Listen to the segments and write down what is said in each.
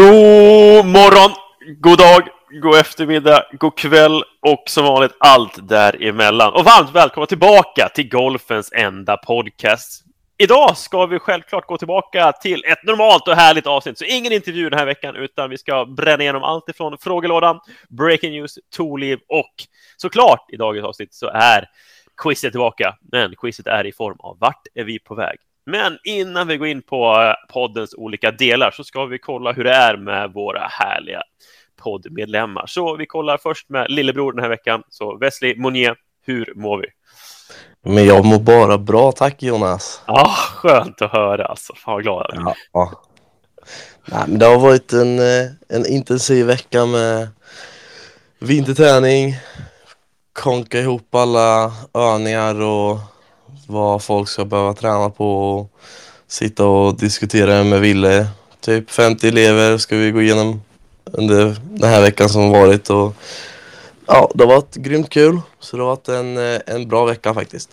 God morgon, god dag, god eftermiddag, god kväll och som vanligt allt däremellan. Och varmt välkomna tillbaka till golfens enda podcast. Idag ska vi självklart gå tillbaka till ett normalt och härligt avsnitt, så ingen intervju den här veckan, utan vi ska bränna igenom allt ifrån frågelådan, breaking news, tooliv och såklart i dagens avsnitt så är quizet tillbaka. Men quizet är i form av vart är vi på väg? Men innan vi går in på eh, poddens olika delar så ska vi kolla hur det är med våra härliga poddmedlemmar. Så vi kollar först med lillebror den här veckan. Så Wesley Monier, hur mår vi? Men jag mår bara bra, tack Jonas. Ja, skönt att höra alltså. Fan vad glad jag ja, ja. Nej, men Det har varit en, eh, en intensiv vecka med vinterträning, konka ihop alla övningar och vad folk ska behöva träna på och sitta och diskutera med Ville. Typ 50 elever ska vi gå igenom under den här veckan som varit och ja, det har varit grymt kul. Så det har varit en, en bra vecka faktiskt.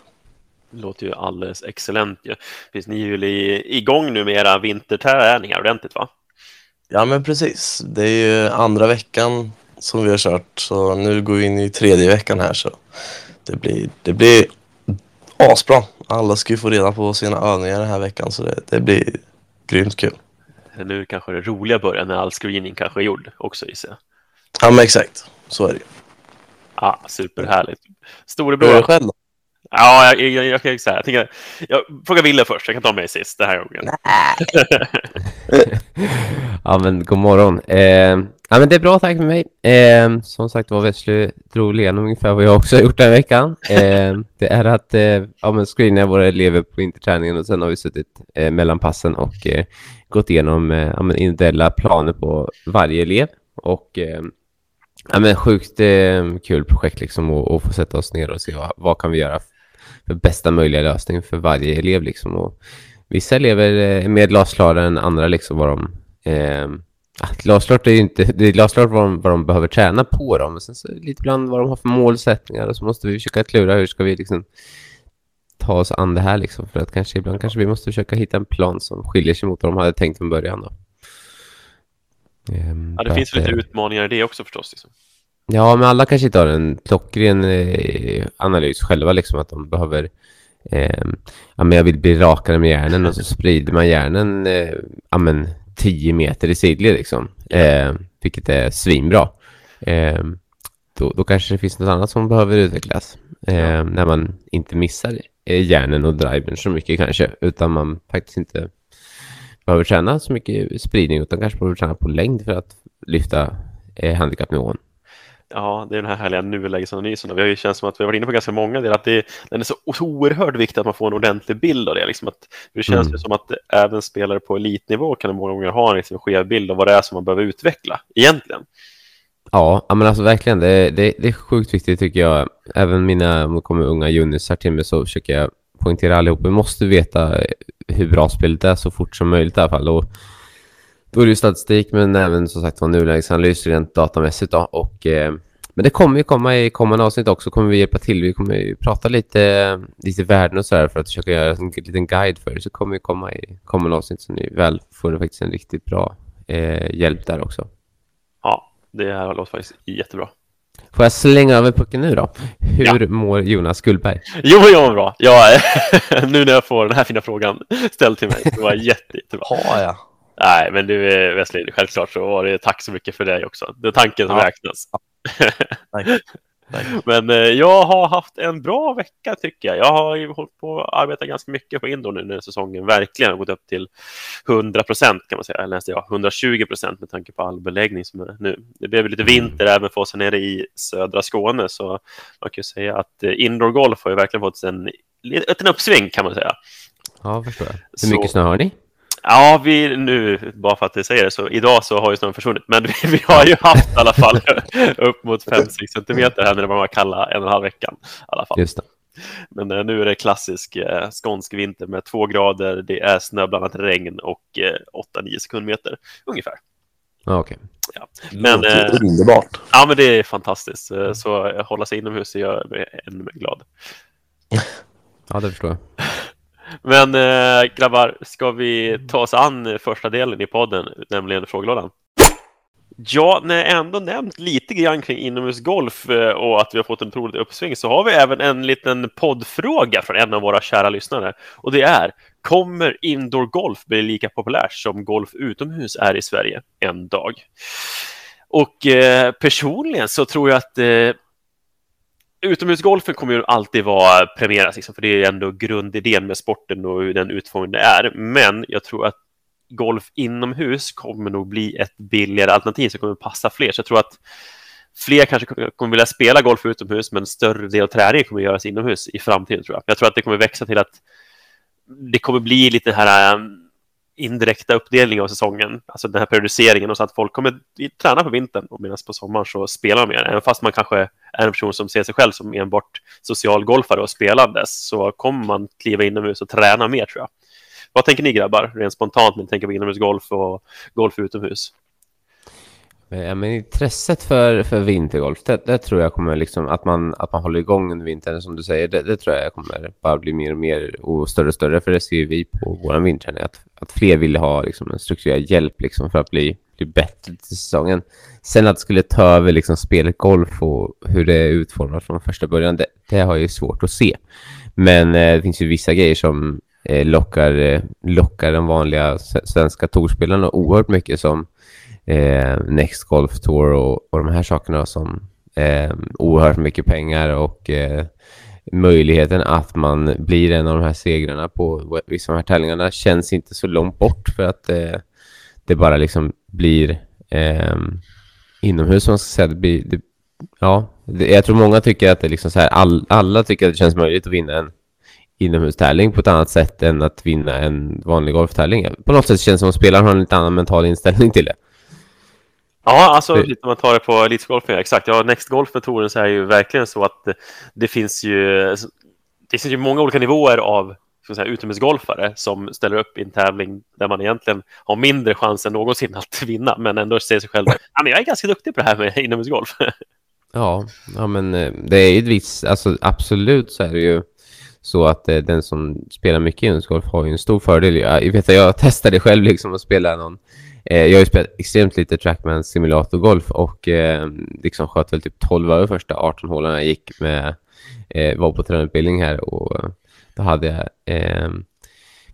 Det låter ju alldeles excellent ju. Finns ni ju igång nu med era vinterträningar ordentligt va? Ja men precis. Det är ju andra veckan som vi har kört så nu går vi in i tredje veckan här så det blir, det blir asbra. Alla ska ju få reda på sina övningar den här veckan så det, det blir grymt kul. Nu kanske det roliga börjar när all screening kanske är gjord också gissar jag. Ja men exakt, så är det Ja, superhärligt. Storebror. Hur är själv då? Ja, jag, jag, jag, jag, jag, tänker, jag frågar Wille först, jag kan ta mig sist den här gången. ja, men god morgon. Eh, ja, men det är bra, tack för mig. Eh, som sagt var Wesley drog igenom ungefär vad jag också har gjort den veckan. Eh, det är att eh, ja, men screena våra elever på interträningen och sen har vi suttit eh, mellan passen och eh, gått igenom eh, ja, men individuella planer på varje elev. Och eh, ja, men sjukt eh, kul projekt liksom att få sätta oss ner och se vad, vad kan vi göra för bästa möjliga lösning för varje elev. Liksom. Och vissa elever eh, är mer glasklara än andra. Liksom, vad de, ehm, eh, glasklart är ju inte, det är glasklart vad de, vad de behöver träna på dem. Men sen så lite ibland vad de har för målsättningar och så måste vi försöka klura hur ska vi liksom ta oss an det här liksom. För att kanske ibland kanske vi måste försöka hitta en plan som skiljer sig mot vad de hade tänkt från början. Då. ja, det finns att, lite utmaningar i det också förstås. Liksom. Ja, men alla kanske inte har en klockren eh, analys själva, liksom att de behöver eh, ja, men jag vill bli rakare med hjärnan och så sprider man hjärnan eh, ja, men 10 meter i sidled liksom, eh, vilket är svinbra. Eh, då, då kanske det finns något annat som behöver utvecklas eh, när man inte missar eh, hjärnan och drivern så mycket kanske, utan man faktiskt inte behöver träna så mycket spridning utan kanske behöver träna på längd för att lyfta eh, handikappnivån. Ja, det är den här härliga nulägesanalysen. Vi har ju känt som att vi har varit inne på ganska många delar, att det, den är så oerhört viktig att man får en ordentlig bild av det. Liksom att, det känns mm. som att även spelare på elitnivå kan många gånger ha en liksom skev bild av vad det är som man behöver utveckla egentligen. Ja, men alltså verkligen, det, det, det är sjukt viktigt tycker jag. Även mina, om det kommer unga juniorsar till mig så försöker jag poängtera allihop. Vi måste veta hur bra spelet är så fort som möjligt i alla fall. Och då är det ju statistik men även som sagt var nulägesanalys rent datamässigt då. Och, eh, men det kommer ju komma i kommande avsnitt också, kommer vi hjälpa till. Vi kommer ju prata lite, lite värden och sådär för att försöka göra en liten guide för det. Så kommer vi komma i kommande avsnitt så ni väl får faktiskt en riktigt bra eh, hjälp där också. Ja, det här låter faktiskt jättebra. Får jag slänga över pucken nu då? Hur ja. mår Jonas Gullberg? Jo, jag mår bra. Jag, nu när jag får den här fina frågan ställd till mig, det var jätte, jättebra. Har jag? Nej, men du Wesley, självklart så var det tack så mycket för dig också. Det är tanken som ja. räknas. Tack. Tack. Men eh, jag har haft en bra vecka tycker jag. Jag har ju hållit på att arbeta ganska mycket på indoor nu när säsongen verkligen har gått upp till 100 procent kan man säga. Eller nästan ja, 120 procent med tanke på all beläggning som är nu. Det blev lite vinter även för oss här nere i södra Skåne så man kan ju säga att eh, indoor golf har ju verkligen fått en, en uppsving kan man säga. Ja, förstår jag. Hur mycket snö har ni? Ja, vi nu, bara för att jag säger det, så idag så har ju snön försvunnit. Men vi, vi har ju haft i alla fall upp mot 5-6 centimeter här när det var kalla en och en halv veckan. I alla fall. Just det. Men eh, nu är det klassisk eh, skånsk vinter med två grader, det är snöblandat regn och eh, 8-9 sekundmeter ungefär. Ja, okay. Ja. Men, det är eh, underbart. Ja, men det är fantastiskt. Eh, så hålla sig inomhus gör mig ännu mer glad. Ja, det förstår jag. Men äh, grabbar, ska vi ta oss an första delen i podden, nämligen frågelådan? Ja, när jag ändå nämnt lite grann kring inomhusgolf eh, och att vi har fått en otroligt uppsving så har vi även en liten poddfråga från en av våra kära lyssnare. Och det är, kommer indoor golf bli lika populärt som golf utomhus är i Sverige en dag? Och eh, personligen så tror jag att eh, utomhusgolfen kommer ju alltid vara premieras, liksom, för det är ändå grundidén med sporten och hur den utformning det är. Men jag tror att golf inomhus kommer nog bli ett billigare alternativ som kommer passa fler. Så jag tror att fler kanske kommer vilja spela golf utomhus, men större del av träningen kommer göras inomhus i framtiden. tror Jag Jag tror att det kommer växa till att det kommer bli lite här um, indirekta uppdelning av säsongen, alltså den här periodiseringen och så att folk kommer träna på vintern och medan på sommaren så spelar man mer. Även fast man kanske är en person som ser sig själv som enbart socialgolfare och spelandes så kommer man kliva inomhus och träna mer tror jag. Vad tänker ni grabbar, rent spontant, när ni tänker på inomhusgolf och golf utomhus? Eh, ja, men intresset för, för vintergolf, det, det, tror jag kommer liksom, att man, att man håller igång under vintern som du säger, det, det, tror jag kommer bara bli mer och mer och större och större, för det ser vi på vår vinter, att, att fler vill ha liksom, en strukturerad hjälp liksom, för att bli, bli bättre till säsongen. Sen att det skulle ta över liksom, spelet golf och hur det är utformat från första början, det, det har jag svårt att se. Men eh, det finns ju vissa grejer som eh, lockar, eh, lockar den vanliga svenska torspelaren oerhört mycket som eh, Next Golf Tour och, och de här sakerna som eh, oerhört mycket pengar och eh, möjligheten att man blir en av de här segrarna på vissa av de här tävlingarna känns inte så långt bort för att eh, det bara liksom blir eh, inomhus som man ska säga. Det blir, det, ja, det, jag tror många tycker att det liksom så här, all, alla tycker att det känns möjligt att vinna en inomhustävling på ett annat sätt än att vinna en vanlig golftävling. På något sätt känns det som att spelaren har en lite annan mental inställning till det. Ja, alltså om man tar det på elitgolfen, exakt. Ja, Next Golf-metoden så är ju verkligen så att det, det finns ju det finns ju många olika nivåer av säga, utomhusgolfare som ställer upp i en tävling där man egentligen har mindre chans än någonsin att vinna, men ändå ser sig själv. Ja, men jag är ganska duktig på det här med inomhusgolf. Ja, ja men eh, det är ju ett visst, alltså absolut så är det ju så att eh, den som spelar mycket inomhusgolf har ju en stor fördel. Jag, jag vet att jag testade själv liksom att spela någon jag har ju spelat extremt lite Trackman simulatorgolf och eh, liksom sköt väl typ 12 över första 18 hålen jag gick med, eh, var på tränarutbildning här och eh, då hade jag eh,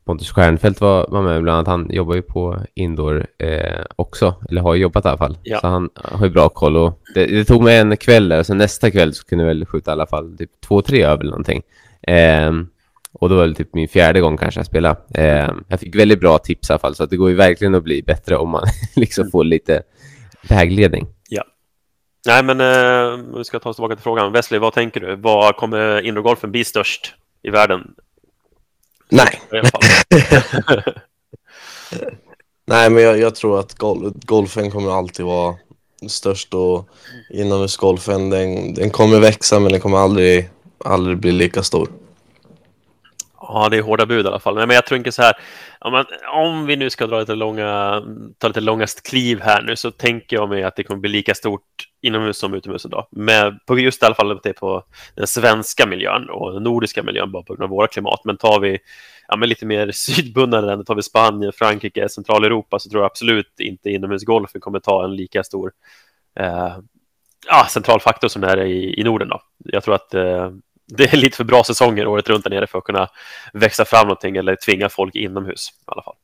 Pontus Stjernfeldt var, var med bland annat. Han jobbar ju på indoor eh, också, eller har jobbat i alla fall. Ja. Så han har ju bra koll. Och det, det, tog mig en kväll där, och sen nästa kväll så kunde jag väl skjuta i alla fall typ två, tre över eller någonting. Eh, och då var det typ min fjärde gång kanske jag spelade. Eh, jag fick väldigt bra tips i alla fall, så att det går ju verkligen att bli bättre om man liksom får lite vägledning. Ja. Nej, men eh, vi ska ta oss tillbaka till frågan. Wesley, vad tänker du? Vad kommer indoorgolfen bli störst i världen? Nej. Nej, men jag, jag, tror att gol golfen kommer alltid vara störst och inomhusgolfen den, den kommer växa men den kommer aldrig, aldrig bli lika stor. Ja, det är hårda bud i alla fall. Men jag tror inte så här, om, vi nu ska dra lite långa, ta lite långa kliv här nu så tänker jag mig att det kommer bli lika stort inomhus som utomhus idag. Men på just i alla fall det på den svenska miljön och den nordiska miljön bara på grund av våra klimat. Men tar vi ja, men lite mer sydbundna länder, tar vi Spanien, Frankrike, Centraleuropa så tror jag absolut inte inomhusgolfen kommer ta en lika stor eh, ja, central faktor som det är i, i Norden. Då. Jag tror att eh, det är lite för bra säsonger året runt där nere för att kunna växa fram någonting eller tvinga folk inomhus i alla fall.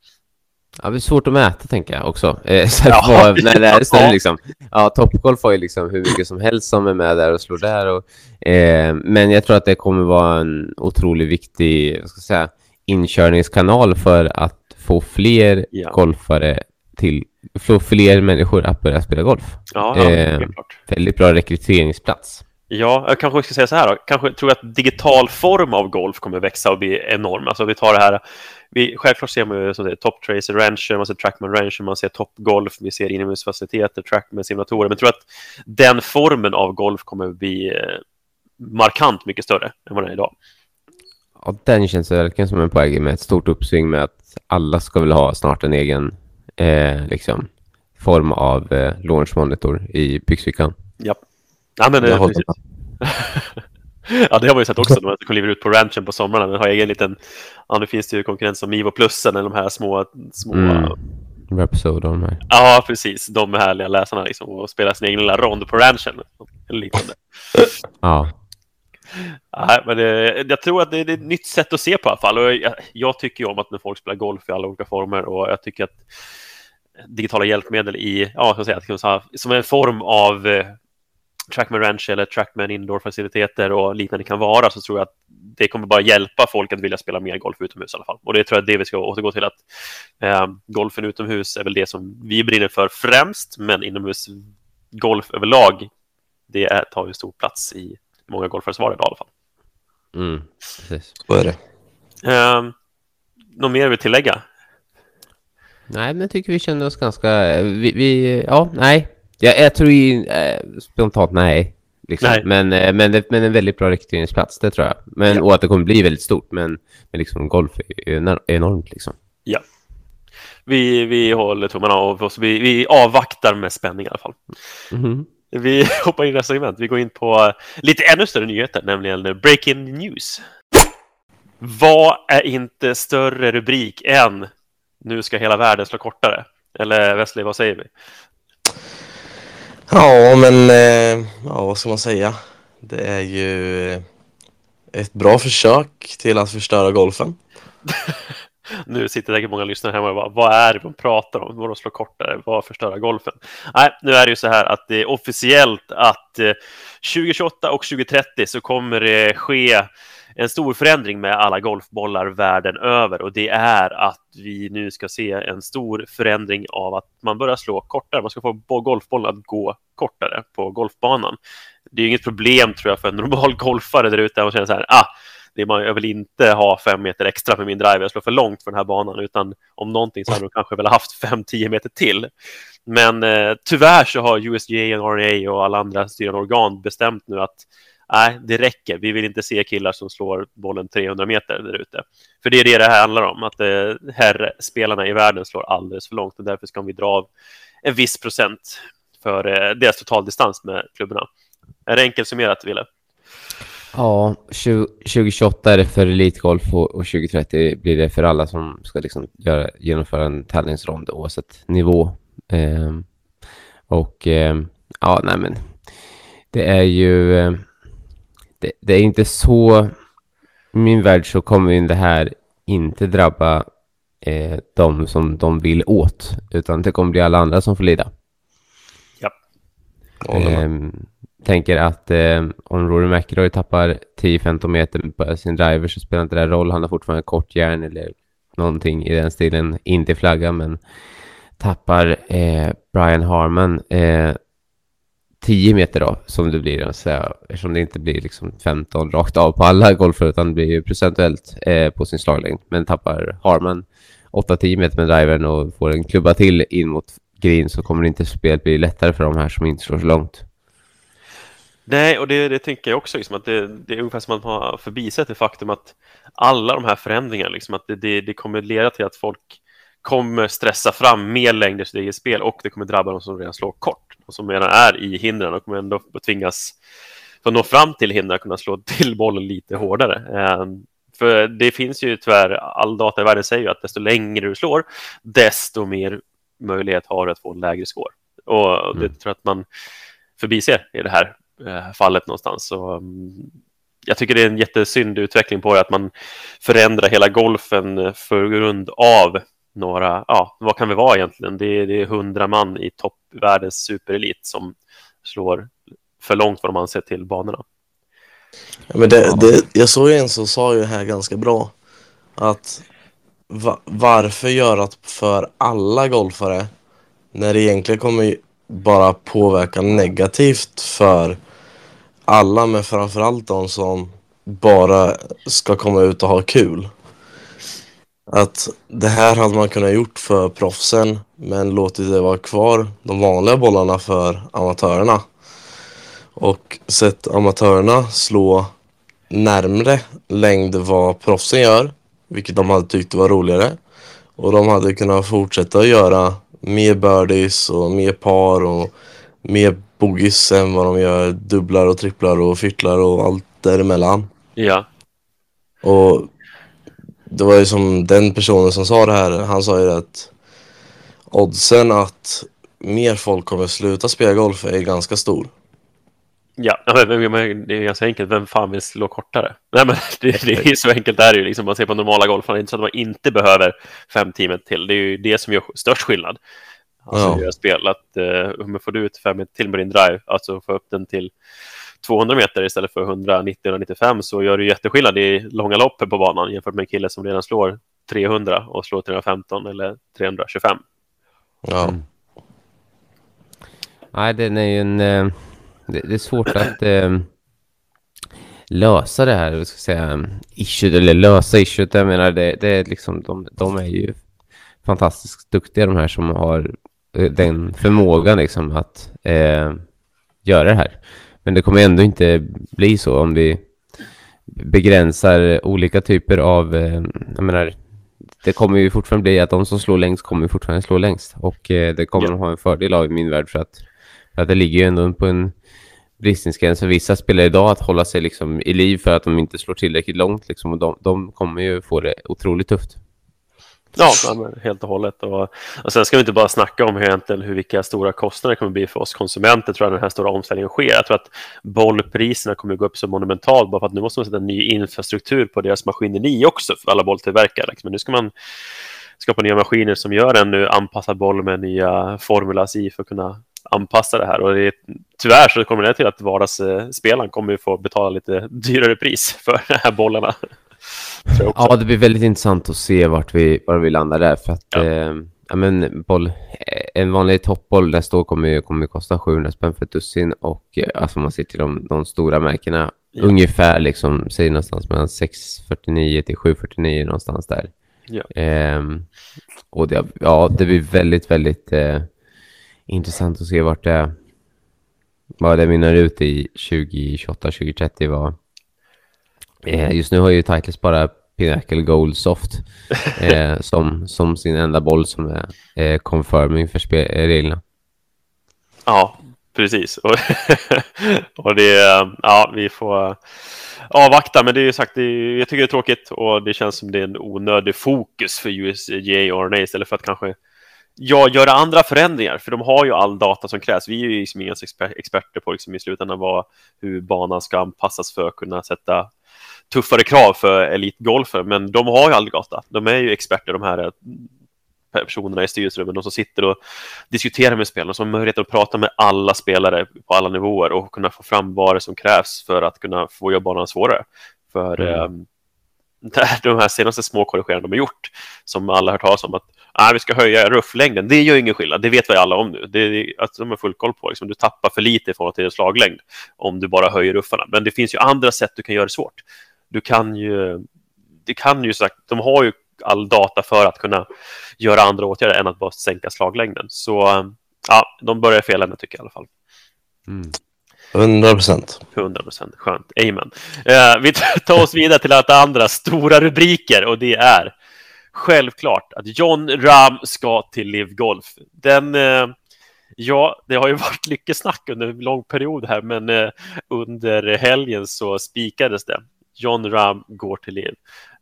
Ja, det är svårt att mäta tänker jag också. Eh, så ja. på, när det är större, liksom. Ja, Topgolf har ju liksom hur mycket som helst som är med där och slår där. Och, eh, men jag tror att det kommer vara en otroligt viktig vad ska jag säga, inkörningskanal för att få fler ja. golfare till, få fler människor att börja spela golf. Ja, ja eh, väldigt bra rekryteringsplats. Ja, jag kanske ska säga så här då. Kanske tror att digital form av golf kommer växa och bli enorm. Alltså vi tar det här. Vi, självklart ser man ju som Top Tracer Rancher, man ser Trackman Rancher, man ser Top Golf, vi ser inomhusfaciliteter, Trackman simulatorer. Men jag tror att den formen av golf kommer bli eh, markant mycket större än vad den är idag. Ja, den känns verkligen som en poäng med ett stort uppsving med att alla ska väl ha snart en egen eh, liksom, form av eh, launch monitor i byxfickan. Ja. Ja, men, eh, ja, det har man ju sett också när man kliver ut på ranchen på somrarna. Den har egen liten, ja, nu finns det ju konkurrens som Mivo Plusen eller de här små, små mm. De här. Ja, precis. De härliga läsarna liksom och spelar sin egen lilla rond på ranchen. Liknande. Ja. Nej, men det, jag tror att det, det är ett nytt sätt att se på i alla fall. Och jag, jag tycker ju om att när folk spelar golf i alla olika former och jag tycker att digitala hjälpmedel i, ja, ska säga, säga, som en form av eh, Trackman Ranch eller Trackman Indoor-faciliteter och liknande kan vara så tror jag att det kommer bara hjälpa folk att vilja spela mer golf utomhus i alla fall. Och det tror jag är det vi ska återgå till att eh, golfen utomhus är väl det som vi brinner för främst, men inomhus golf överlag, det är, tar ju stor plats i många golfares vardag i alla fall. Mm, precis. Så är det. Eh, något mer vill tillägga? Nej, men jag tycker vi kände oss ganska... Vi, vi ja, nej. Jag, jag tror ju eh, spontant nej. Liksom. Nej. Men, eh, men, det- men en väldigt bra rekryteringsplats, det tror jag. Men, Ja. Och att det kommer bli väldigt stort. Men, men liksom, golf är ener- enormt. Liksom. Ja. Vi, vi håller tummarna av oss. Vi, vi avvaktar med spänning i alla fall. Mhm. Vi hoppar in i nästa segment. Vi går in på lite ännu större nyheter, nämligen Breaking News. Vad är inte större rubrik än Nu ska hela världen slå kortare? Eller Wesley, vad säger vi? Ja, men eh, ja, vad ska man säga? Det är ju eh, ett bra försök till att förstöra golfen. Nu sitter säkert många lyssnare hemma och bara, vad är det de pratar om? Vadå slå kortare? Vad förstöra golfen? Nej, nu är det ju så här att det är officiellt att eh, 2028 och 2030 så kommer det ske en stor förändring med alla golfbollar världen över och det är att vi nu ska se en stor förändring av att man börjar slå kortare. Man ska få golfbollen att gå kortare på golfbanan. Det är ju inget problem tror jag för en normal golfare där ute och känner så här, ah, det man, jag vill inte ha fem meter extra med min driver, jag slår för långt för den här banan, utan om någonting så hade de kanske velat haft fem, tio meter till. Men eh, tyvärr så har USGA, RNA och alla andra styrande organ bestämt nu att nej, det räcker. Vi vill inte se killar som slår bollen 300 meter där ute. För det är det det här handlar om, att eh, herrspelarna i världen slår alldeles för långt och därför ska vi dra av en viss procent för eh, deras totaldistans med klubborna. Är det enkelt summerat, Wille? Ja, 20, 2028 är det för elitgolf och, och 2030 blir det för alla som ska liksom göra, genomföra en tävlingsrond oavsett nivå. Eh, och eh, ja, nej men det är ju... Ehm, det, det är inte så... I min värld så kommer ju det här inte drabba eh, de som de vill åt, utan det kommer bli alla andra som får lida. Med. Ehm, tänker att eh, om Rory McIlroy tappar 10-15 meter på sin driver så spelar inte det roll. Han har fortfarande kort järn eller någonting i den stilen. Inte i flaggan, men tappar eh, Brian Harman eh, 10 meter då, som det blir. Så, här, eftersom det inte blir liksom 15 rakt av på alla golfer, utan det blir ju procentuellt eh, på sin slaglängd. Men tappar Harman 8-10 meter med drivern och får en klubba till in mot green så kommer inte spelet bli lättare för de här som inte slår så långt. Nej, och det, det tänker jag också, liksom, att det, det är ungefär som att man har förbisett det faktum att alla de här förändringarna, liksom, att det, det, det kommer leda till att folk kommer stressa fram mer längder i sitt eget spel och det kommer drabba de som redan slår kort och som redan är i hindren och kommer ändå tvingas för att nå fram till hindren kunna slå till bollen lite hårdare. Eh, för det finns ju tyvärr, all data i världen säger ju att desto längre du slår, desto mer möjlighet har du att få en lägre score. Och det Mm. tror jag att man förbiser i det här eh, fallet någonstans. Så, mm, jag tycker det är en jättesynd utveckling på det, att man förändrar hela golfen eh, för grund av några, ja, vad kan vi vara egentligen? Det är, det är 100 man i toppvärldens superelit som slår för långt vad de anser till banorna. Ja, men det, det, jag såg en som sa ju här ganska bra att va, varför göra det för alla golfare när det egentligen kommer bara påverka negativt för alla men framförallt de som bara ska komma ut och ha kul. Att det här hade man kunnat gjort för proffsen men låtit det vara kvar de vanliga bollarna för amatörerna. Och sett amatörerna slå närmre längd vad proffsen gör, vilket de hade tyckt var roligare. Och de hade kunnat fortsätta att göra mer birdies och mer par och mer bogies än vad de gör dubblar och tripplar och fyttlar och allt däremellan. Ja, Och det var ju som den personen som sa det här, han sa ju att oddsen att mer folk kommer sluta spela golf är ganska stor. Ja, men, det är ganska enkelt. Vem fan vill slå kortare? Nej, men det, det är så enkelt är det ju. Liksom, man ser på normala golfarna, det är inte så att man inte behöver fem timmar till. Det är ju det som gör störst skillnad. Alltså ja. spel, att uh, om man får ut fem till med din drive, alltså få upp den till 200 meter istället för 190-195 så gör det jätteskillnad i långa lopp på banan jämfört med en kille som redan slår 300 och slår 315 eller 325. Ja. Mm. Nej, den är ju en... Eh, det, är svårt att eh, lösa det här, vad ska jag säga, issue, eller lösa issue. Jag menar, det, det är liksom, de, de är ju fantastiskt duktiga de här som har eh, den förmågan liksom att eh, göra det här. Men det kommer ändå inte bli så om vi begränsar olika typer av, eh, jag menar, det kommer ju fortfarande bli att de som slår längst kommer fortfarande slå längst. Och eh, det kommer ja. de ha en fördel av i min värld för att, för att det ligger ju ändå på en bristningsgräns för vissa spelare idag att hålla sig liksom i liv för att de inte slår tillräckligt långt. Liksom, och de, de kommer ju få det otroligt tufft. Ja, helt och hållet. Och, och sen ska vi inte bara snacka om egentligen hur vilka stora kostnader det kommer bli för oss konsumenter tror jag den här stora omställningen sker. Jag tror att bollpriserna kommer att gå upp så monumentalt bara för att nu måste man sätta en ny infrastruktur på deras maskineri också för alla bolltillverkare. Liksom. Men nu ska man skapa nya maskiner som gör en nu anpassad boll med nya formulas i för att kunna anpassa det här. Och det är, tyvärr så kommer det till att vardagsspelaren eh, kommer att få betala lite dyrare pris för de här bollarna. Ja, det blir väldigt intressant att se vart vi, var vi landar där. För att, ja. Eh, ja, men boll, eh, en vanlig toppboll nästa år kommer ju kommer kosta 700 spänn för ett dussin. Och eh, alltså, om man ser till de, de stora märkena, ja. ungefär liksom, säger någonstans mellan 649 till 749 någonstans där. Ja. Eh, och det, ja, det blir väldigt, väldigt eh, intressant att se vart det, vad det minnar ut i 2028, 2030. Vad, Eh, just nu har ju Titles bara Pinnacle Gold Soft eh, som, som sin enda boll som är eh, confirming för reglerna. Ja, precis. Och, och det, ja, vi får avvakta, men det är ju sagt, det är, jag tycker det är tråkigt och det känns som det är en onödig fokus för USGA och RNA istället för att kanske ja, göra andra förändringar, för de har ju all data som krävs. Vi är ju liksom inga experter på liksom i slutändan vad, hur banan ska anpassas för att kunna sätta tuffare krav för elitgolfer, men de har ju aldrig data. De är ju experter, de här eh, personerna i styrelserummen, de som sitter och diskuterar med spelarna, som har möjlighet att prata med alla spelare på alla nivåer och kunna få fram vad det som krävs för att kunna få göra banan svårare. För mm. eh, de här senaste små korrigeringarna de har gjort, som alla har hört talas om, att ah, vi ska höja rufflängden, det gör ingen skillnad, det vet vi alla om nu. Det är att de har full koll på. Liksom, du tappar för lite i förhållande till din slaglängd om du bara höjer ruffarna. Men det finns ju andra sätt du kan göra det svårt du kan ju, det kan ju sagt, de har ju all data för att kunna göra andra åtgärder än att bara sänka slaglängden. Så ja, de börjar fel ände tycker jag i alla fall. Mm. 100 procent. 100 procent, skönt. Amen. Eh, vi tar oss vidare till att andra stora rubriker och det är självklart att John Ram ska till Live Golf. Den, eh, ja, det har ju varit mycket snack under en lång period här, men eh, under helgen så spikades det. John Ram går till liv.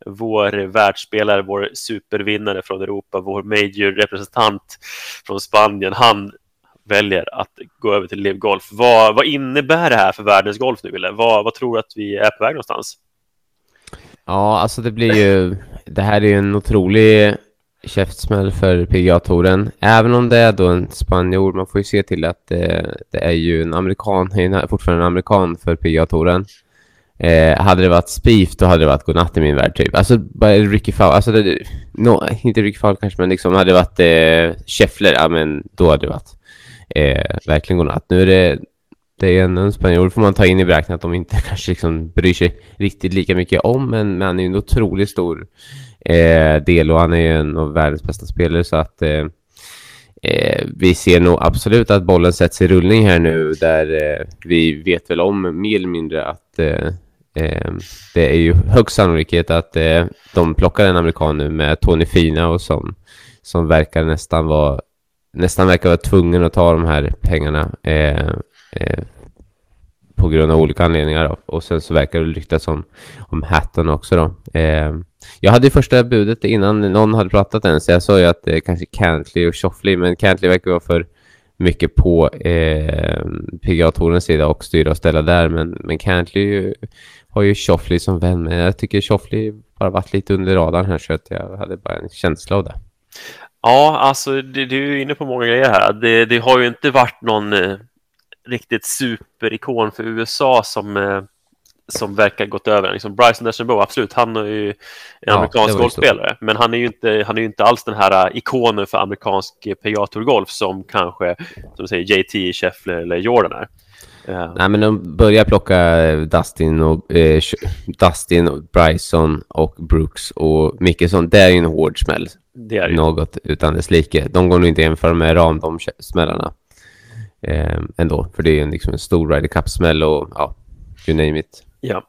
Vår världsspelare, vår supervinnare från Europa, vår major-representant från Spanien, han väljer att gå över till Liv Golf. Vad, vad innebär det här för världens golf nu, Wille? Vad, vad tror du att vi är på väg någonstans? Ja, alltså det blir ju... Det här är ju en otrolig käftsmäll för PGA-touren. Även om det är då en spanjor, man får ju se till att det, det är ju en amerikan, fortfarande en amerikan för PGA-touren. Eh, hade det varit Spieth, då hade det varit godnatt i min värld, typ. Alltså, bara Ricky Fowler, alltså, det, no, inte Ricky Fowler kanske, men liksom, hade det varit eh, Scheffler, ja, men då hade det varit eh, verkligen godnatt. Nu är det, det är en, en spanjor får man ta in i beräkningen att de inte kanske liksom bryr sig riktigt lika mycket om, men, men han är ju en otroligt stor eh, del och han är ju en av världens bästa spelare, så att eh, Eh, vi ser nog absolut att bollen sätts i rullning här nu där eh, vi vet väl om mer eller mindre att eh, Eh, det är ju högst sannolikhet att eh, de plockar en amerikan nu med Tony Fina och som, som verkar nästan vara nästan verkar vara tvungen att ta de här pengarna. Eh, eh på grund av olika anledningar. Då. Och sen så verkar det ryktas om, om Hatton också då. Eh, jag hade ju första budet innan någon hade pratat än, så jag sa ju att det eh, kanske Cantley och Shoffley, men Cantley verkar vara för mycket på eh, PGA-tourens sida och styra och ställa där. Men, men Cantley har ju Shoffley som vän, men jag tycker Shoffley bara varit lite under radarn här så att jag hade bara en känsla av det. Ja, alltså det, du är inne på många grejer här. Det, det har ju inte varit någon eh, riktigt superikon för USA som, eh, som verkar gått över. Liksom Bryson DeChambeau, absolut, han är ju en Ja, amerikansk golfspelare, men han är ju inte, han är ju inte alls den här eh, ikonen för amerikansk PGA Tour golf som kanske, som du säger, JT, Scheffler eller Jordan är. Eh, Nej, men de börjar plocka Dustin och eh, Dustin, och Bryson och Brooks och Mickelson. Det är ju en hård smäll. det är ju. Något utan dess like. De går nog inte jämföra med Ram, de smällarna. Eh, ändå, för det är liksom en stor Ryder Cup-smäll och ja, you name it. Ja.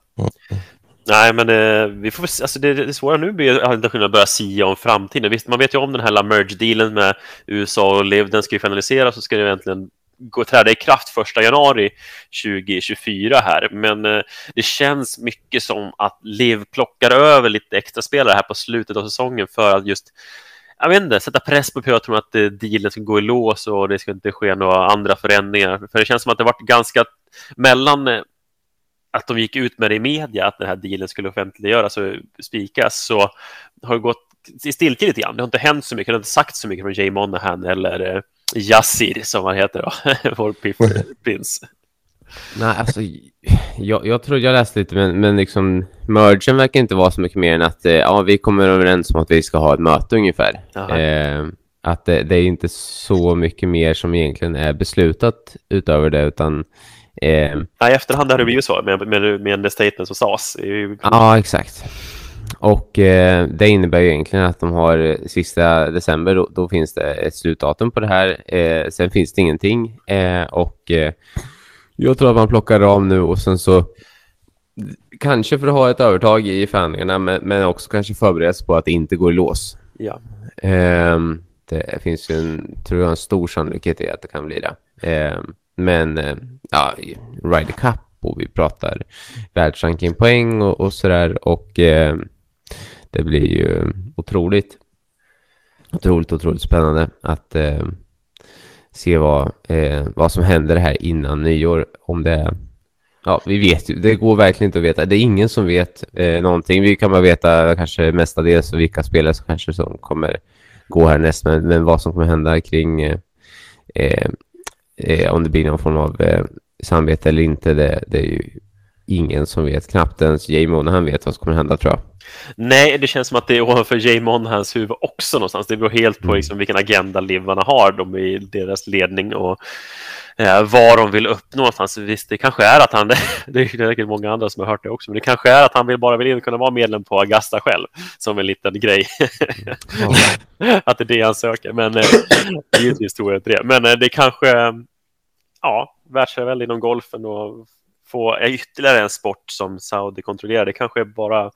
Nej, men eh, vi får. Alltså, det, det svåra nu blir att börja sia om framtiden. Visst, man vet ju om den här merge-dealen med USA och LIV. Den ska ju finaliseras och ska det egentligen gå träda i kraft första januari 2024 här. Men eh, det känns mycket som att LIV plockar över lite extra spelare här på slutet av säsongen för att just jag vet inte, sätta press på Piotr att eh, dealen ska gå i lås och det ska inte ske några andra förändringar. För det känns som att det varit ganska mellan eh, att de gick ut med det i media, att den här dealen skulle offentliggöras och spikas, så har det gått i stiltje lite grann. Det har inte hänt så mycket, det har inte sagt så mycket från Jay Monahan eller eh, Yassir, som han heter då, vår prins. Nej, alltså, jag, jag tror jag läste lite, men, men liksom mergen verkar inte vara så mycket mer än att eh, ja, vi kommer överens om att vi ska ha ett möte ungefär. Eh, att det, det är inte så mycket mer som egentligen är beslutat utöver det, utan eh, Nej, i efterhand har det blivit så, med, med, med det statement som sades. Ja, exakt. Och eh, det innebär ju egentligen att de har eh, sista december, då, då finns det ett slutdatum på det här. Eh, sen finns det ingenting. Eh, och eh, jag tror att man plockar ram nu och sen så kanske för att ha ett övertag i förhandlingarna, men, men också kanske förbereds på att det inte går i lås. Ja. Ehm, det finns ju en, tror jag, en stor sannolikhet i att det kan bli det. Ehm, men eh, ja, Ryder Cup och vi pratar världsrankingpoäng och, och sådär och eh, det blir ju otroligt, otroligt, otroligt spännande att eh, se vad, eh, vad som händer här innan nyår. Om det Ja, vi vet ju. Det går verkligen inte att veta. Det är ingen som vet eh, någonting. Vi kan bara veta kanske mestadels vilka spelare som kanske som kommer gå härnäst. Men, men vad som kommer hända kring eh, eh, eh, om det blir någon form av eh, samarbete eller inte, det, det är ju ingen som vet. Knappt ens Jay Monahan vet vad som kommer hända tror jag. Nej, det känns som att det är ovanför Jay Monahans huvud också någonstans. Det beror helt på Mm. liksom vilken agenda Livarna har, de i deras ledning och eh, vad de vill uppnå någonstans. Visst, det kanske är att han, det är säkert många andra som har hört det också, men det kanske är att han vill bara vill kunna vara medlem på Augusta själv, som en liten grej. att det är det han söker, men eh, givetvis tror jag inte det. Men eh, det kanske, ja, världsherravälde inom golfen och få ytterligare en sport som Saudi kontrollerar. Det kanske är bara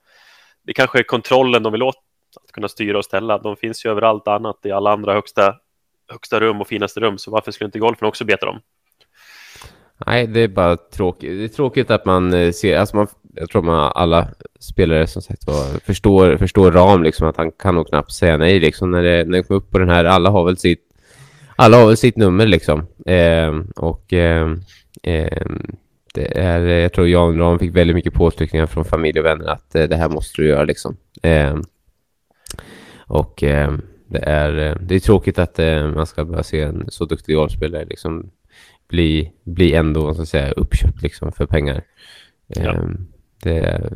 det kanske är kontrollen de vill åt, att kunna styra och ställa. De finns ju överallt annat i alla andra högsta, högsta rum och finaste rum, så varför skulle inte golfen också beta dem? Nej, det är bara tråkigt. Det är tråkigt att man eh, ser, alltså man, jag tror man alla spelare som sagt var, förstår, förstår Ram liksom att han kan nog knappt säga nej liksom när det, när det kommer upp på den här, alla har väl sitt, alla har väl sitt nummer liksom. Eh, och eh, eh, det är, jag tror Jan Ram fick väldigt mycket påtryckningar från familj och vänner att eh, det här måste du göra liksom. Eh, och eh, det är, eh, det är tråkigt att eh, man ska bara se en så duktig golfspelare liksom bli, bli ändå ska jag säga, uppköpt liksom för pengar. Ja. Ehm, det,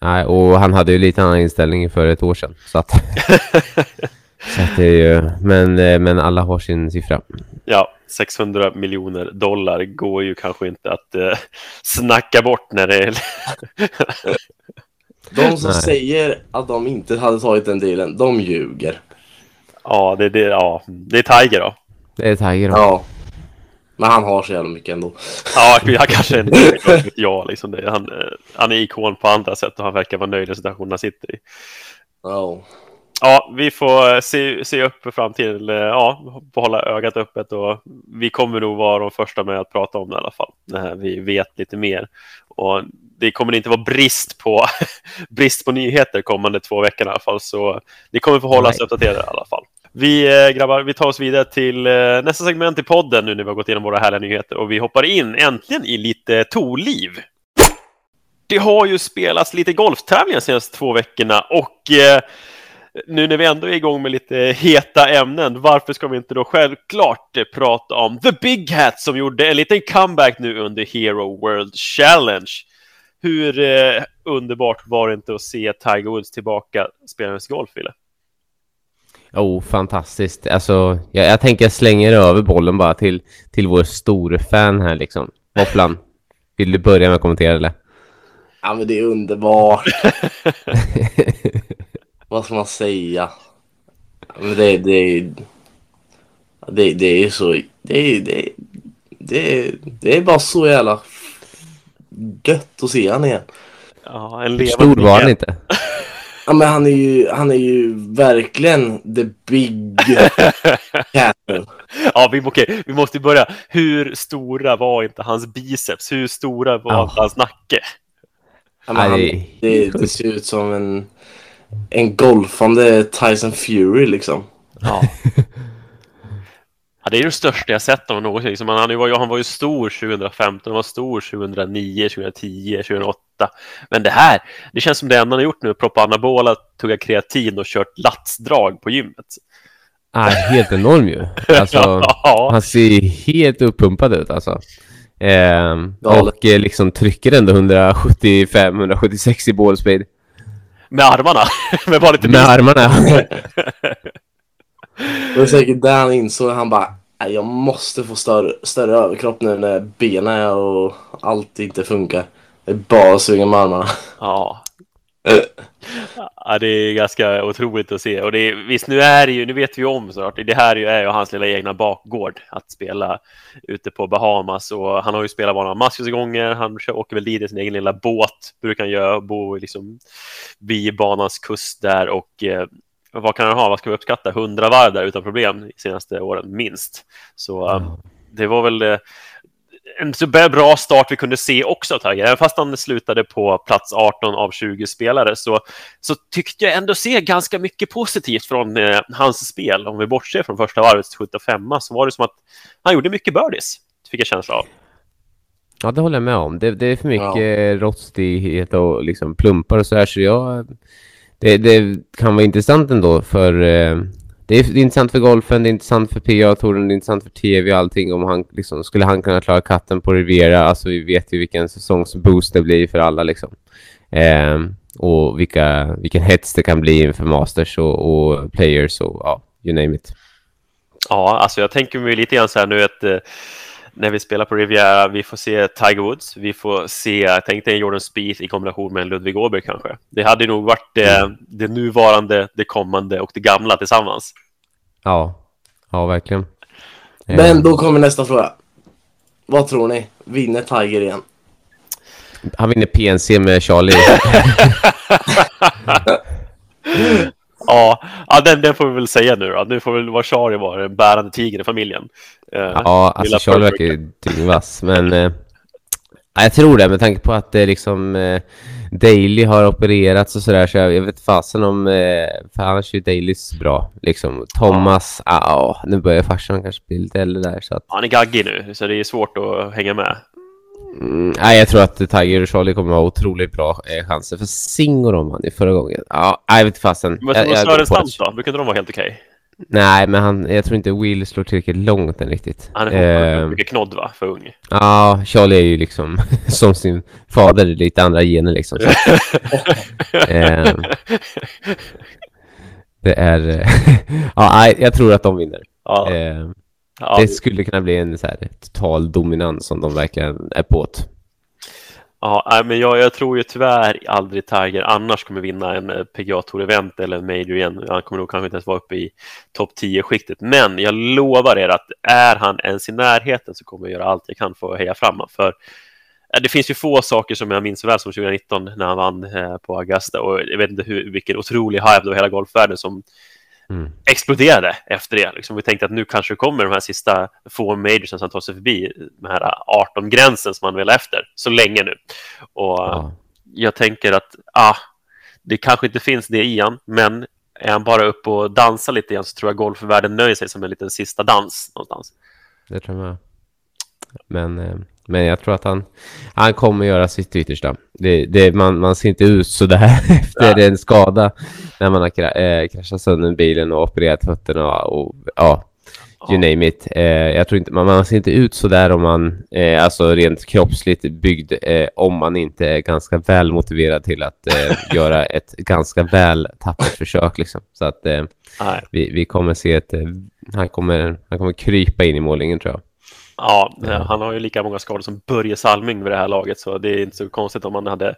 nej, och han hade ju lite annan inställning för ett år sedan. Så att, så att det är ju, men, men alla har sin siffra. Ja, 600 miljoner dollar går ju kanske inte att eh, snacka bort när det är... De som Nej. säger att de inte hade tagit den dealen, de ljuger. ja, det, det, ja, det är Tiger då. Det är Tiger. då. Ja. Men han har så jävla mycket ändå. Ja, han kanske är en ja, liksom det. Han, eh, han är ikon på andra sätt och han verkar vara nöjd i situationen han sitter i. Ja. Ja, vi får se, se upp för framtiden. Eller, Ja, behålla ögat öppet och vi kommer nog vara de första med att prata om det i alla fall. Vi vet lite mer. Och det kommer inte vara brist på, brist på nyheter kommande två veckor i alla fall. Så ni kommer få hålla oss uppdaterade i alla fall. Vi eh, grabbar, vi tar oss vidare till eh, nästa segment i podden nu när vi har gått igenom våra härliga nyheter och vi hoppar in äntligen i lite torliv. Det har ju spelats lite golftävlingar de senaste två veckorna och eh, nu när vi ändå är igång med lite heta ämnen, varför ska vi inte då självklart eh, prata om The Big Hat som gjorde en liten comeback nu under Hero World Challenge. Hur eh, underbart var det inte att se Tiger Woods tillbaka spelandes golf, Wille? Oh, fantastiskt. Alltså, jag, jag tänker jag slänger över bollen bara till, till vår store fan här liksom. Hopplan, vill du börja med att kommentera eller? Ja, men det är underbart. Vad ska man säga? Men det, det, det, det är så... Det, är- det, det, det är bara så jävla gött att se han igen. Ja, en stor var han inte? Ja, men han är ju, han är ju verkligen the big. Ja, vi, okej, vi måste börja. Hur stora var inte hans biceps? Hur stora var inte hans nacke? Ja, men han, Nej. det, det ser ut som en, en golfande Tyson Fury liksom. Ja. ja, det är det största jag sett av någonsin. Liksom, han, han, var, ju- han var ju stor 2015, han var stor 2009, 2010, 2008. Men det här, det känns som det enda han har gjort nu, proppa anabola, tugga kreatin och kört latsdrag på gymmet. Ah, helt enorm ju. Alltså, ja, han ser helt uppumpad ut alltså. Galet. och eh, liksom trycker ändå 175-176 i ballspeed. Med armarna. med bara lite Med biceps. armarna. Det var säkert där han insåg han bara "Nej, jag måste få större, större överkropp nu när benen och allt inte funkar. Det är bara att svinga med armarna. Ja. Ja, det är ganska otroligt att se. Och det är, visst, nu är det ju, nu vet vi ju om såklart, det här är ju, hans lilla egna bakgård att spela ute på Bahamas och han har ju spelat banan massvis gånger. Han åker väl dit i sin egen lilla båt, brukar han göra, bo liksom vid banans kust där och eh, vad kan han ha? Vad ska vi uppskatta? 100 varv där utan problem de senaste åren, minst. Så eh, det var väl eh, en så bra start vi kunde se också Tiger. Även fast han slutade på plats 18 av 20 spelare så, så tyckte jag ändå se ganska mycket positivt från eh, hans spel. Om vi bortser från första varvets 75 så var det som att han gjorde mycket birdies, fick jag känsla av. Ja, det håller jag med om. Det, det är för mycket rostighet och liksom plumpar och så här, så jag... Det, det kan vara intressant ändå för... Eh, det, är, det är intressant för golfen, det är intressant för pa toren det är intressant för TV och allting. Om han, liksom, skulle han kunna klara katten på Riviera? Alltså vi vet ju vilken säsongsboost det blir för alla liksom. Eh, och vilka, vilken hets det kan bli inför Masters och, och Players och ja, you name it. Ja, alltså jag tänker mig lite grann så här nu att eh, när vi spelar på Riviera, vi får se Tiger Woods, vi får se, jag tänkte en Jordan Spieth i kombination med en Ludvig Åberg kanske. Det hade nog varit det, det nuvarande, det kommande och det gamla tillsammans. Ja, ja verkligen. Eh, Men då kommer nästa fråga. Vad tror ni? Vinner Tiger igen? Han vinner PNC med Charlie. Ja, ja den, den får vi väl säga nu då. Nu får väl Varsari vara den bärande tigern i familjen. Eh, Ja, alltså Charlie verkar ju dyngvass, men... Eh, ja, jag tror det, med tanke på att det liksom... Eh, Daily har opererats och sådär, så jag, jag vet fasen om... Eh, för annars är ju Dailys bra, liksom. Thomas, ja, ah, nu börjar farsan kanske bli lite äldre där, så att... Han är gaggig nu, så det är svårt att hänga med. Mm, nej, jag tror att Tiger och Charlie kommer ha otroligt bra eh, chanser, för Sing och de vann ju förra gången. Ja, jag vet fasen. Men som Sören på att- Stam då? Brukar inte de vara helt okej? Nej, men han, jag tror inte Will slår tillräckligt långt än riktigt. Han är Eh, mycket knodd va, för ung. Ja, Charlie är ju liksom som sin fader, lite andra gener liksom. Ehm, det är... eh, ja, jag tror att de vinner. Ja, Ehm, ja, det skulle kunna bli en så här, total dominans som de verkligen är på. ja, men jag, jag tror ju tyvärr aldrig Tiger annars kommer vinna en eh, PGA Tour-event eller en Major igen. Han kommer nog kanske inte ens vara uppe i topp 10-skiktet. Men jag lovar er att är han ens i närheten så kommer jag göra allt jag kan för att heja fram. För det finns ju få saker som jag minns så väl som 2019 när han vann eh, på Augusta och jag vet inte hur, vilken otrolig hype det var hela golfvärlden som mm. exploderade efter det. Liksom, vi tänkte att nu kanske kommer de här sista få majorsen som tar sig förbi den här 18-gränsen som man vill efter så länge nu. Och ja. jag tänker att ah, det kanske inte finns det i han, men är han bara upp och dansar lite grann så tror jag golfvärlden nöjer sig som en liten sista dans någonstans. Det tror jag Men, eh, men jag tror att han, han kommer göra sitt yttersta. Det, det, man, man ser inte ut så där efter ja. en skada när man har äh, kraschat sönder bilen och opererat fötterna och ja, you name it. Eh, jag tror inte, man, man ser inte ut så där om man, eh, alltså rent kroppsligt byggd, eh, om man inte är ganska väl motiverad till att eh, göra ett ganska väl tappert försök. Liksom. Så att eh, vi, vi kommer se ett, eh, han, kommer, han kommer krypa in i målningen tror jag. Ja, han har ju lika många skador som Börje Salming vid det här laget så det är inte så konstigt om han hade,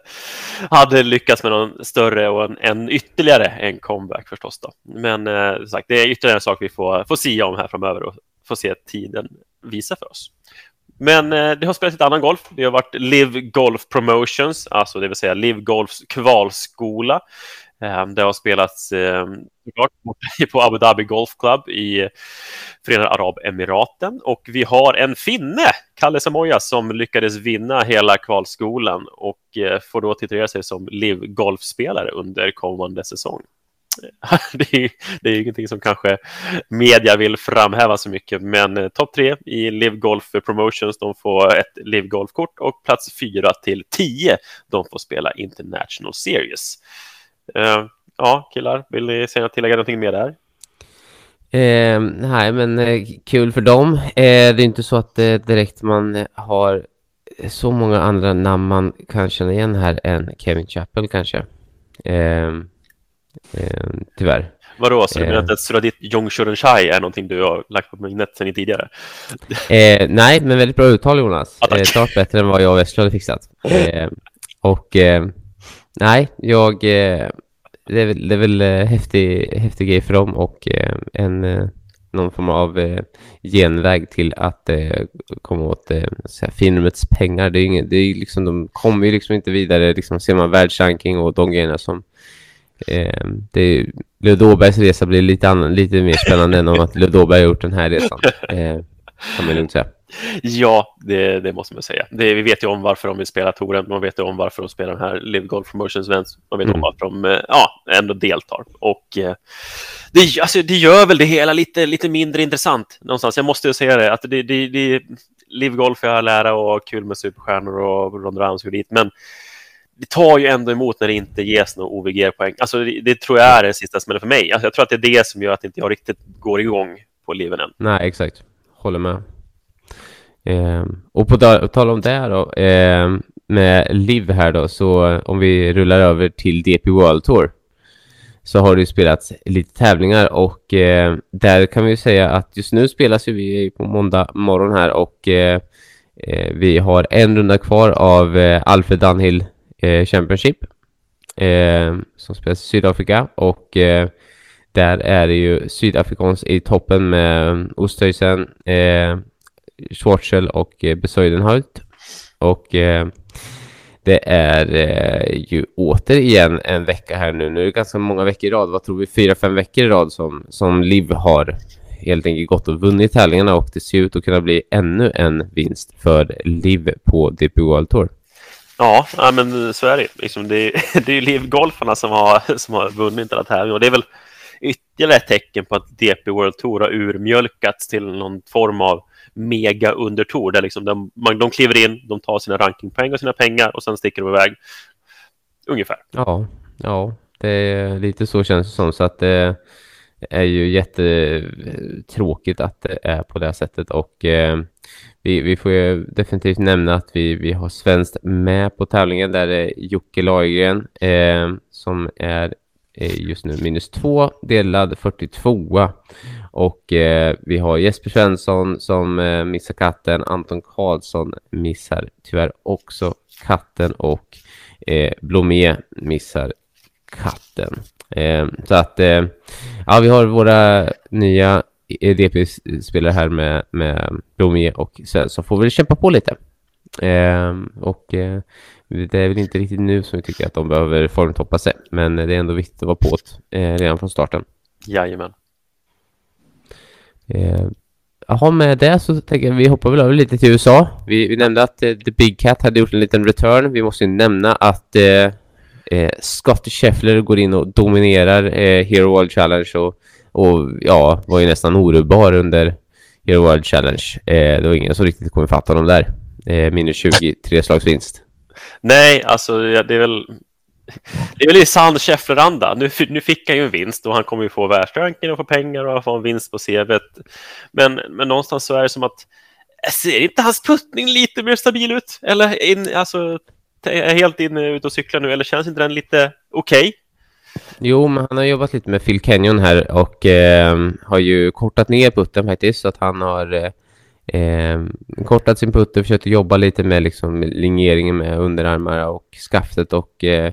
hade lyckats med någon större och en, en ytterligare en comeback förstås. Då. Men eh, sagt, det är ytterligare en sak vi får, får sia om här framöver och får se tiden visa för oss. Men eh, det har spelats lite annan golf. Det har varit Live Golf Promotions, alltså det vill säga Live Golfs kvalskola. Ehm, det har spelats ehm, på Abu Dhabi Golf Club i Förenade Arabemiraten och vi har en finne, Kalle Samoja, som lyckades vinna hela kvalskolan och eh, får då titulera sig som Liv Golfspelare under kommande säsong. Det är, det är ingenting som kanske media vill framhäva så mycket, men eh, topp tre i Liv Golf Promotions, de får ett Liv Golf-kort och plats fyra till tio, de får spela International Series. Uh, ja, killar, vill ni säga tillägga någonting mer där? Eh, nej, men eh, kul för dem. Eh, det är inte så att eh, direkt man har så många andra namn man kan känna igen här än Kevin Chappell kanske. Ehm, tyvärr. Vadå, så du menar att Suradit Jongchuren Chai är någonting du har lagt på minnet sedan tidigare? Eh, nej, men väldigt bra uttal Jonas. Ah, klart bättre än vad jag och Westlund hade fixat. Eh, och Nej, jag... Eh, det är väl, det är väl eh, häftig, häftig grej för dem och eh, en, eh, någon form av eh, genväg till att eh, komma åt filmets pengar. Det är, ingen, det är liksom, de kommer ju liksom inte vidare. Liksom, ser man världsranking och de grejerna som... det är, resa blir lite, annan, lite mer spännande än om att Leo har gjort den här resan. kan man lugnt säga. Ja, det, det, måste man säga. Det, vi vet ju om varför de vill spela touren. Man vet ju om varför de spelar den här Live Golf Promotions Events. Man vet mm. om varför de eh, ja, ändå deltar. Och eh, det, alltså, det gör väl det hela lite, lite mindre intressant någonstans. Jag måste ju säga det. Att det, det, det, Live Golf är lära och kul med superstjärnor och Ronda Rousey och dit. Men det tar ju ändå emot när det inte ges några OVG-poäng. Alltså, det, det, tror jag är den sista smällen för mig. Alltså, jag tror att det är det som gör att inte jag riktigt går igång på liven än. Nej, exakt. Håller med. Eh, och på tal om det då, eh, med Liv här då, så eh, om vi rullar över till DP World Tour så har det ju spelats lite tävlingar och eh, där kan vi ju säga att just nu spelas ju vi på måndag morgon här och eh, eh vi har en runda kvar av eh, Alfred Dunhill eh, Championship ehm, som spelas i Sydafrika och där är det ju Sydafrikans i toppen med Ostöjsen, Schwarzel och eh, Besoidenhout. Och eh, det är eh, ju återigen en vecka här nu. Nu är det ganska många veckor i rad. Vad tror vi? Fyra, fem veckor i rad som, som Liv har helt enkelt gått och vunnit tävlingarna och det ser ut att kunna bli ännu en vinst för Liv på DP World Tour. Ja, ja men så är det. Liksom, det, är, det är ju Liv-golfarna som har, som har vunnit alla tävlingar och det är väl ytterligare ett tecken på att DP World Tour har urmjölkats till någon form av mega undertour där liksom de, man, de kliver in, de tar sina rankingpoäng och sina pengar och sen sticker de iväg. Ungefär. Ja, ja, det är lite så känns det som. Så att det är ju jättetråkigt att det är på det sättet och eh, vi, vi får ju definitivt nämna att vi, vi har svenskt med på tävlingen. Där är Jocke Lagergren eh, som är eh, just nu minus två, delad 42. Och eh, vi har Jesper Svensson som eh, missar katten. Anton Karlsson missar tyvärr också katten och eh, Blomé missar katten. Eh, så att eh, ja, vi har våra nya DP-spelare här med, med Blomé och Svensson får väl kämpa på lite. Eh, och eh, det är väl inte riktigt nu som vi tycker att de behöver formtoppa sig. Men det är ändå viktigt att vara på det eh, redan från starten. Jajamän. Eh, Jaha, med det så tänker jag vi hoppar väl över lite till USA. Vi, vi nämnde att eh, The Big Cat hade gjort en liten return. Vi måste ju nämna att eh, eh, Scott Scheffler går in och dominerar eh, Hero World Challenge och, och ja, var ju nästan orubbar under Hero World Challenge. Eh, det var ingen som riktigt kom ifatt honom där. Eh, minus 20, tre slags vinst. Nej, alltså ja, det är väl det är väl i sann Scheffler-anda. Nu, nu fick han ju en vinst och han kommer ju få världsranken och få pengar och få en vinst på cv. Men, men någonstans så är det som att eh, ser inte hans puttning lite mer stabil ut? Eller in, alltså, är helt inne ute och cyklar nu, eller känns inte den lite okej? Okay? Jo, men han har jobbat lite med Phil Kenyon här och eh, har ju kortat ner putten faktiskt så att han har eh, Eh, kortat sin putter, försökt jobba lite med liksom linjeringen med underarmar och skaftet och eh,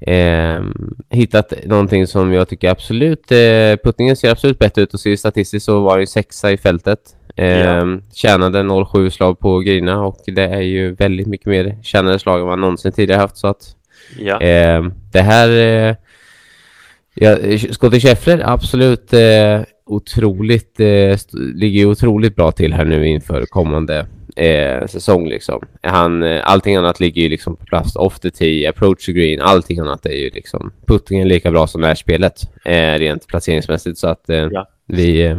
eh, hittat någonting som jag tycker absolut, eh, puttningen ser absolut bättre ut och ser statistiskt så var det sexa i fältet. Eh, ja. Tjänade 0,7 slag på grina och det är ju väldigt mycket mer tjänade slag än man någonsin tidigare haft så att ja. eh, det här eh, ja, Scottie Scheffler absolut eh, otroligt, eh, ligger otroligt bra till här nu inför kommande eh, säsong liksom. Han, eh, allting annat ligger ju liksom på plats, off the tee, approach to green, allting annat är ju liksom puttingen lika bra som det här spelet eh, rent placeringsmässigt så att eh, ja. vi eh,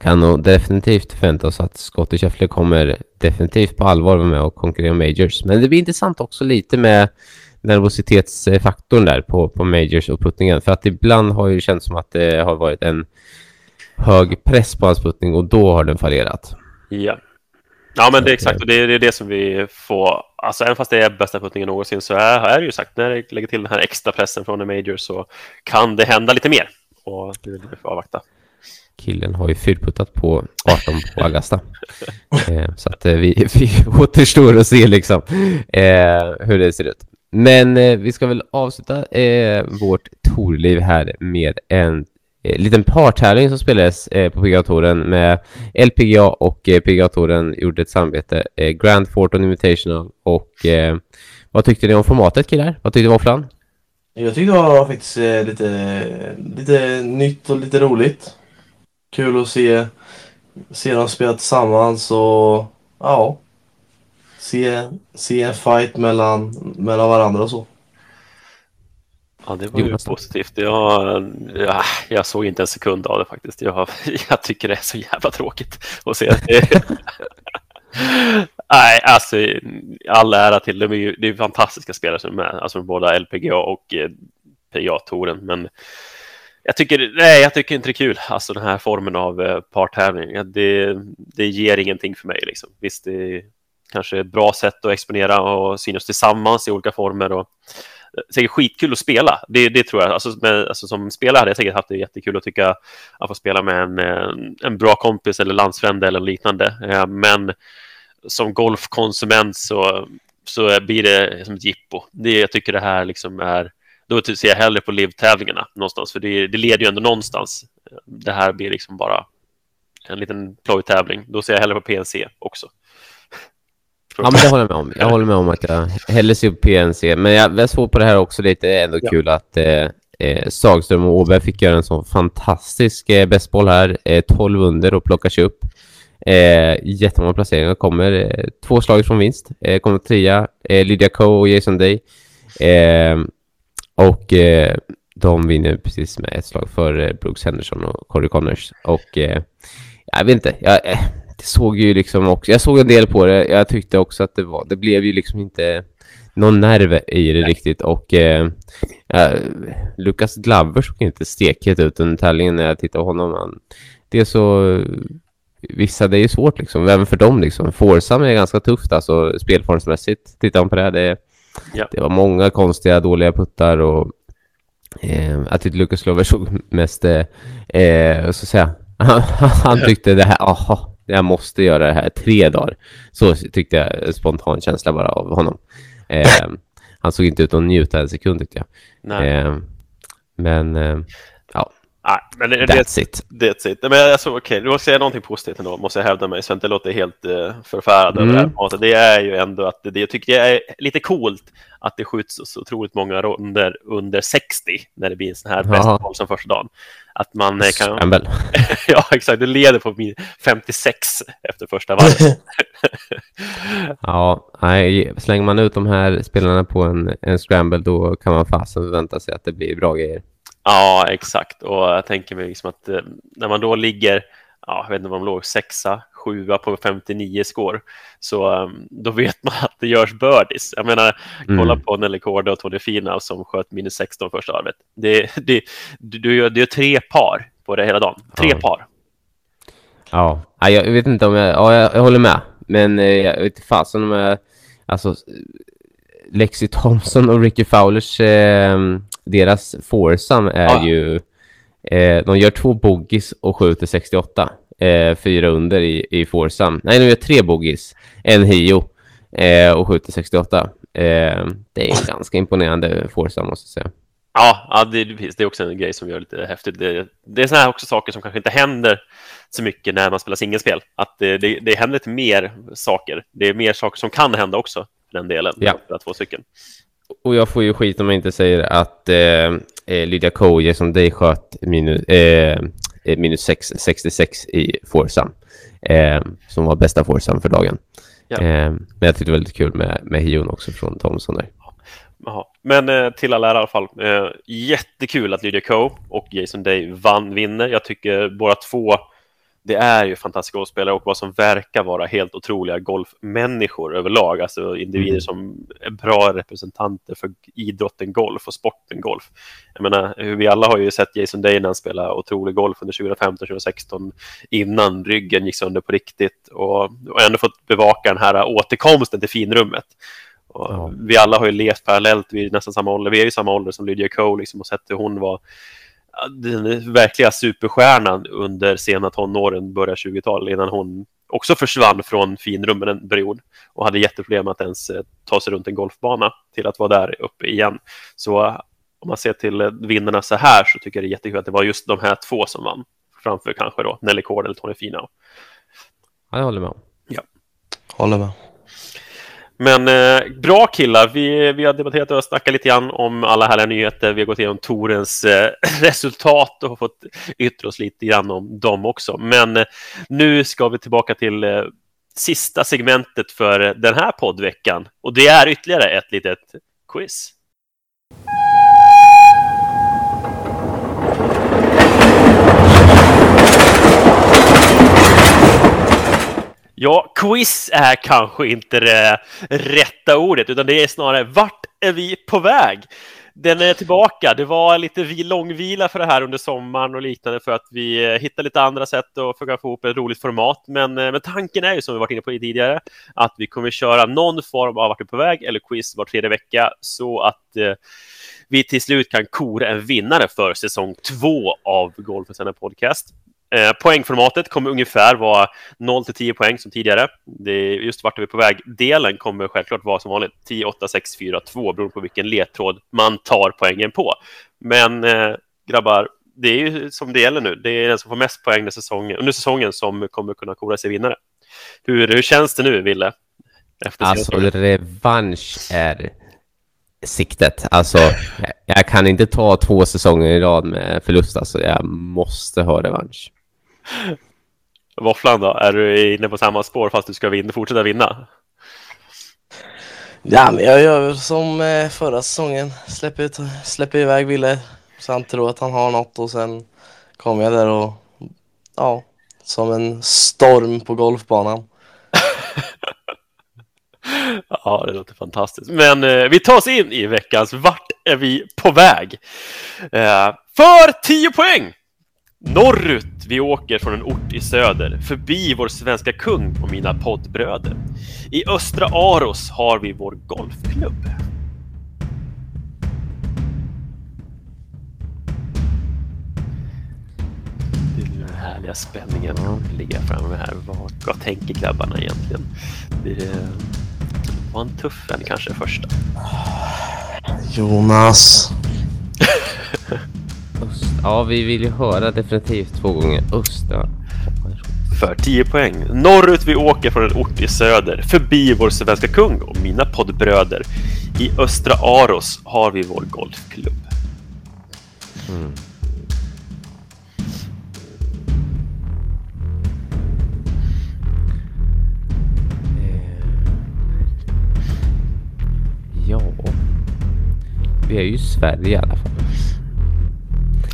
kan nog definitivt förvänta oss att Scottie Scheffler kommer definitivt på allvar vara med och konkurrera om majors. Men det blir intressant också lite med nervositetsfaktorn där på, på majors och puttningen. För att ibland har ju känts som att det har varit en hög press på hans puttning och då har den fallerat. Ja. Ja, men det är exakt. Och det är, det är det som vi får. Alltså, även fast det är bästa puttningen någonsin så är, är det ju sagt, när det lägger till den här extra pressen från en major så kan det hända lite mer. Och det vill vi får avvakta. Killen har ju fyrputtat på 18 på Augusta. eh, så att eh, vi, vi återstår att se liksom eh, hur det ser ut. Men eh, vi ska väl avsluta eh, vårt torliv här med en eh, liten partävling som spelades eh, på PGA-touren med LPGA och eh, PGA-touren gjorde ett samarbete, eh, Grand Forton Invitational och eh, vad tyckte ni om formatet killar? Vad tyckte Våfflan? Jag tyckte det var faktiskt eh, lite, lite nytt och lite roligt. Kul att se, se dem spela tillsammans och ja, se, se en fight mellan, mellan varandra och så. Ja, det var ju Jonas. positivt. Jag, ja, jag såg inte en sekund av det faktiskt. Jag, jag tycker det är så jävla tråkigt att se det. Nej, alltså all ära till dem. Det är ju det är fantastiska spelare som är med, alltså båda LPGA och eh, PGA-touren. Men jag tycker, nej, jag tycker inte det är kul, alltså den här formen av eh, partävling. Det, det ger ingenting för mig. Liksom. Visst, det kanske ett bra sätt att exponera och synas tillsammans i olika former. Och, eh, säkert skitkul att spela. Det, det tror jag. Alltså, med, alltså, som spelare hade jag säkert haft det jättekul att tycka att få spela med en, eh, en, bra kompis eller landsfrände eller liknande. Eh, men som golfkonsument så, så blir det som ett jippo. Det, jag tycker det här liksom är då ser jag hellre på LIV-tävlingarna någonstans, för det, det, leder ju ändå någonstans. Det här blir liksom bara en liten plojtävling. Då ser jag hellre på PNC också. Ja, men det håller jag med om. Jag håller med om att jag hellre ser på PNC. Men jag, jag såg på det här också lite. Det är ändå ja. kul att eh, eh, Sagström och Åberg fick göra en sån fantastisk eh, bästboll här. Eh, 12 under och plocka sig upp. Eh, jättemånga placeringar. Kommer eh, två slag från vinst. Eh, kommer trea. Eh, Lydia Coe och Jason Day. Eh, och eh, de vinner precis med ett slag för eh, Brooks Henderson och Corey Connors. Och jag vet inte, jag eh, såg ju liksom också, jag såg en del på det. Jag tyckte också att det var, det blev ju liksom inte någon nerv i det Nej. riktigt. Och eh, Lucas Glover såg inte stekhet ut under tävlingen när jag tittade på honom. Han, det är så... Vissa, det är ju svårt liksom, även för dem liksom. Forsam är ganska tufft alltså spelformsmässigt. Tittar man på det här, det Ja. Det var många konstiga, dåliga puttar och eh, att Lucas Lover såg mest, eh, eh så att säga, han, han tyckte det här, aha, jag måste göra det här tre dagar. Så tyckte jag, spontan känsla bara av honom. Eh, han såg inte ut att njuta en sekund tyckte jag. Eh, men, eh. Nej, men det, det, That's it. that's it. Men alltså, okej, du måste säga någonting positivt ändå, måste jag hävda mig, så jag inte låter helt uh, förfärad över Mm. det här. Det är ju ändå att det, jag tycker det är lite coolt att det skjuts så, otroligt många ronder under 60 när det blir en sån här boll som första dagen. Att man eh, kan... Ja, exakt. Du leder på min 56 efter första varvet. Ja, nej, slänger man ut de här spelarna på en, en scramble då kan man fasen förvänta sig att det blir bra grejer. Ja, exakt. Och jag tänker mig liksom att eh, när man då ligger, ja, jag vet inte vad de låg, sexa, sjua på 59 score, så eh, då vet man att det görs birdies. Jag menar, Mm. kolla på Nelly Korda och Tony Finau som sköt minus 16 första varvet. Det, det, gör, du gör tre par på det hela dagen. Tre Ja. par. Ja, jag vet inte om jag... Ja, jag, jag håller med. Men eh, jag vet inte fasen om jag... Alltså, Lexi Thompson och Ricky Fowlers, eh, deras foursome är Ja. ju... Eh, de gör två bogeys och skjuter 68. Eh, fyra under i, i foursome. Nej, de gör tre bogeys. En hio eh, och skjuter 68. Eh, det är ganska imponerande foursome, måste jag säga. Ja, ja det, det är också en grej som gör det lite häftigt. Det, det är såna här också saker som kanske inte händer så mycket när man spelar singelspel. Att det, det, det händer lite mer saker. Det är mer saker som kan hända också, för den delen. Ja. spelar Två stycken. Och jag får ju skit om jag inte säger att eh, eh, Lydia Koje som dig sköt minus, eh, eh, minus 6, 66 i foursome. Eh, som var bästa foursome för dagen. Ja. Eh, men jag tyckte det var lite kul med, med hion också från Thomson där. Jaha. Men eh, till alla ära i alla fall. Eh, jättekul att Lydia Ko och Jason Day vann, vinner. Jag tycker båda två, det är ju fantastiska golfspelare och vad som verkar vara helt otroliga golfmänniskor överlag. Alltså individer Mm. som är bra representanter för idrotten golf och sporten golf. Jag menar, vi alla har ju sett Jason Day när han spelade otrolig golf under 2015-2016 innan ryggen gick sönder på riktigt och, och ändå fått bevaka den här återkomsten till finrummet. Ja. Vi alla har ju levt parallellt, vi är nästan samma ålder. Vi är ju samma ålder som Lydia Ko liksom, och sett hur hon var den verkliga superstjärnan under sena tonåren, början 20-tal, innan hon också försvann från finrummen en period och hade jätteproblem att ens eh, ta sig runt en golfbana till att vara där uppe igen. Så eh, om man ser till eh, vinnarna så här så tycker jag det är jättekul att det var just de här två som vann framför kanske då Nelly Cord eller Tony Finau. Ja, jag håller med. Håller med. Men eh, bra killar, vi, vi har debatterat och snackat lite grann om alla härliga nyheter. Vi har gått igenom Torens eh, resultat och fått yttra oss lite grann om dem också. Men eh, nu ska vi tillbaka till eh, sista segmentet för den här poddveckan. Och det är ytterligare ett litet quiz. Ja, quiz är kanske inte det rätta ordet, utan det är snarare vart är vi på väg? Den är tillbaka. Det var lite långvila för det här under sommaren och liknande för att vi eh, hittade lite andra sätt att försöka få ihop ett roligt format. Men, eh, men tanken är ju som vi varit inne på tidigare att vi kommer köra någon form av vart är på väg eller quiz var tredje vecka så att eh, vi till slut kan kora en vinnare för säsong två av Golfens enda podcast. Eh, poängformatet kommer ungefär vara 0 till 10 poäng som tidigare. Det är just vart är vi på väg. Delen kommer självklart vara som vanligt 10, 8, 6, 4, 2 beroende på vilken ledtråd man tar poängen på. Men eh, grabbar, det är ju som det gäller nu. Det är den som får mest poäng under säsongen, under säsongen som kommer kunna kora sig vinnare. Hur, hur känns det nu, Ville? Efter Alltså, revansch är siktet. Alltså, jag, jag kan inte ta två säsonger i rad med förlust. Alltså, jag måste ha revansch. Våfflan då? Är du inne på samma spår fast du ska vinna, fortsätta vinna? Ja, men jag gör väl som eh, förra säsongen. Släpper, ut, släpper iväg Ville så han tror att han har något och sen kommer jag där och ja, som en storm på golfbanan. Ja, det låter fantastiskt. Men eh, vi tar oss in i veckans Vart är vi på väg? Eh, för 10 poäng! Norrut. Vi åker från en ort i söder, förbi vår svenska kung och mina poddbröder. I östra Aros har vi vår golfklubb. Det är den härliga spänningen ligger framme här. Vad, vad tänker grabbarna egentligen? Blir det var en tuff en kanske första. Jonas. Öst Ja, vi vill ju höra definitivt två gånger östra. För 10 poäng. Norrut vi åker från en ort i söder, förbi vår svenska kung och mina poddbröder. I östra Aros har vi vår golfklubb. Mm. Eh, Ja. Vi är ju i Sverige i alla fall.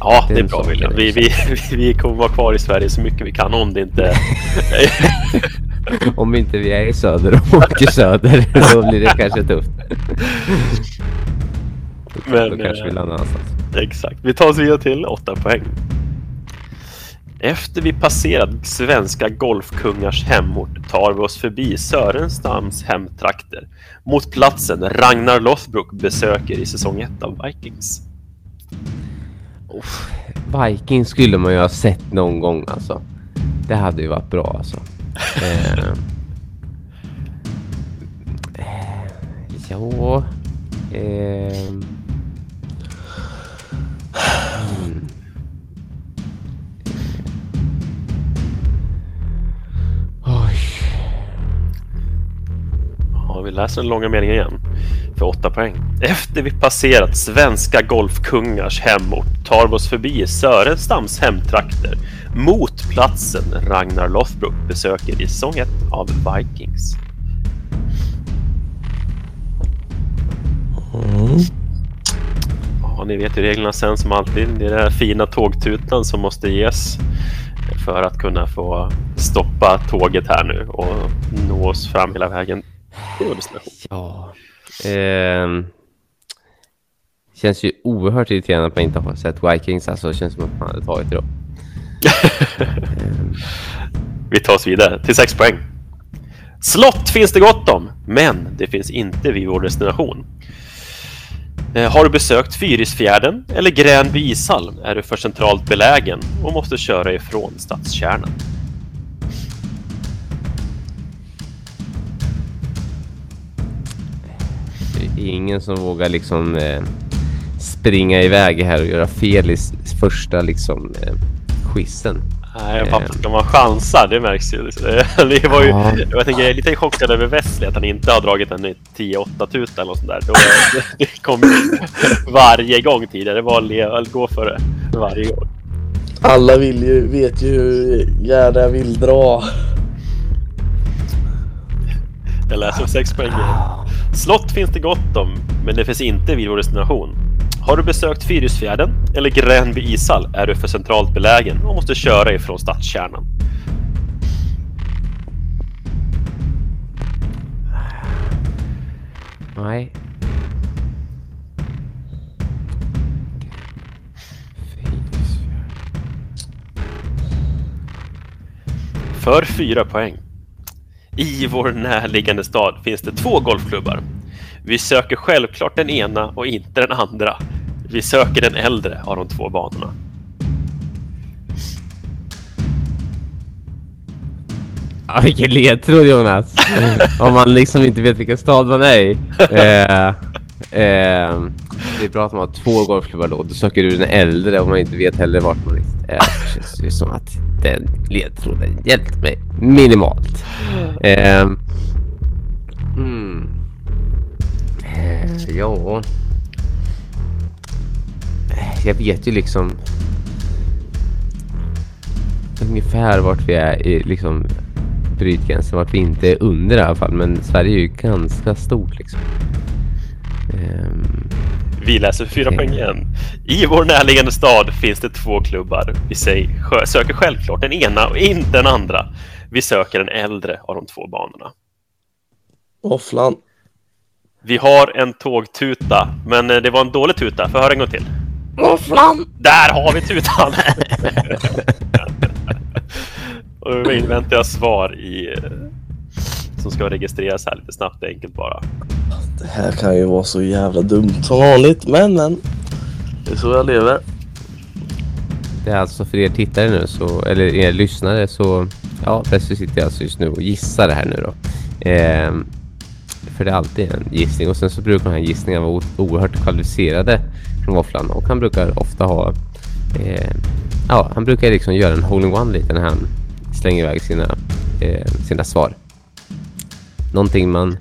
Ja, det är Den bra William. är Vi, vi, vi kommer vara kvar i Sverige så mycket vi kan om det inte... Om inte vi är i söder och åker söder, då blir det kanske tufft. Men, då kanske vi eh, landar någonstans. Exakt. Vi tar oss vidare till 8 poäng. Efter vi passerat svenska golfkungars hemort tar vi oss förbi Sörensstams hemtrakter mot platsen Ragnar Lothbrok besöker i säsong 1 av Vikings. Vikings skulle man ju ha sett någon gång alltså. Det hade ju varit bra alltså. eh, eh, ja. Eh, mm. Oj. Vi läser den långa meningen igen. För 8 poäng. Efter vi passerat svenska golfkungars hemort tar vi oss förbi Sörenstams hemtrakter mot platsen Ragnar Lothbrok besöker i säsong 1 av Vikings. Mm. Ja, ni vet ju reglerna sen som alltid. Det är den här fina tågtutan som måste ges för att kunna få stoppa tåget här nu och nå oss fram hela vägen till vår destination. Ja. Eh, känns ju oerhört irriterande att man inte har sett Vikings. Alltså det känns som att man hade tagit det då. Vi tar oss vidare till 6 poäng. Slott finns det gott om, men det finns inte vid vår destination. Eh, har du besökt Fyrisfjärden eller Gränby ishall är du för centralt belägen och måste köra ifrån stadskärnan. Är ingen som vågar liksom eh, springa iväg här och göra fel i första liksom eh, quizen. Nej, Eh. varför ska man chansa? Det märks ju. Eh, Det var ju Ja. jag, tänker, jag är lite chockad över Wesley att han inte har dragit en i 10-8 tuta eller något sånt där. Då, det kommer varje gång tidigare. Det var att gå för det varje gång. Alla vill ju, vet ju hur gärna jag vill dra. Jag läser 6 poäng. Slott finns det gott om, men det finns inte vid vår destination. Har du besökt Fyrisfjärden eller Gränby ishall är du för centralt belägen och måste köra ifrån stadskärnan. Nej. För 4 poäng. I vår närliggande stad finns det två golfklubbar. Vi söker självklart den ena och inte den andra. Vi söker den äldre av de två banorna. Ja, vilken ledtråd Jonas! Om man liksom inte vet vilken stad man är i. Eh, eh, det är bra att man har två golfklubbar då. Då söker du den äldre om man inte vet heller vart man riktigt är. Ehm, det känns ju som att den ledtråden hjälpt mig minimalt. Eh, mm. eh, ja... Jag vet ju liksom ungefär vart vi är i liksom brytgränsen, vart vi inte är under i alla fall. Men Sverige är ju ganska stort liksom. Ehm, Vi läser fyra Okej. poäng igen. I vår närliggande stad finns det två klubbar. Vi söker självklart den ena och inte den andra. Vi söker den äldre av de två banorna. Våfflan. Vi har en tågtuta, men eh, det var en dålig tuta. Får jag höra en gång till? Våfflan! Där har vi tutan! och nu inväntar jag svar i, eh, som ska registreras här lite snabbt och enkelt bara. Det här kan ju vara så jävla dumt som vanligt, men men. Det är så jag lever. det är alltså för er tittare nu, så, eller er lyssnare, så ja, Wesley sitter jag alltså just nu och gissar det här nu då. Eh, för det är alltid en gissning och sen så brukar de här gissningarna vara oerhört kvalificerade från våfflan och han brukar ofta ha Eh, ja, han brukar liksom göra en hole-in-one lite när han slänger iväg sina, eh, sina svar. Någonting man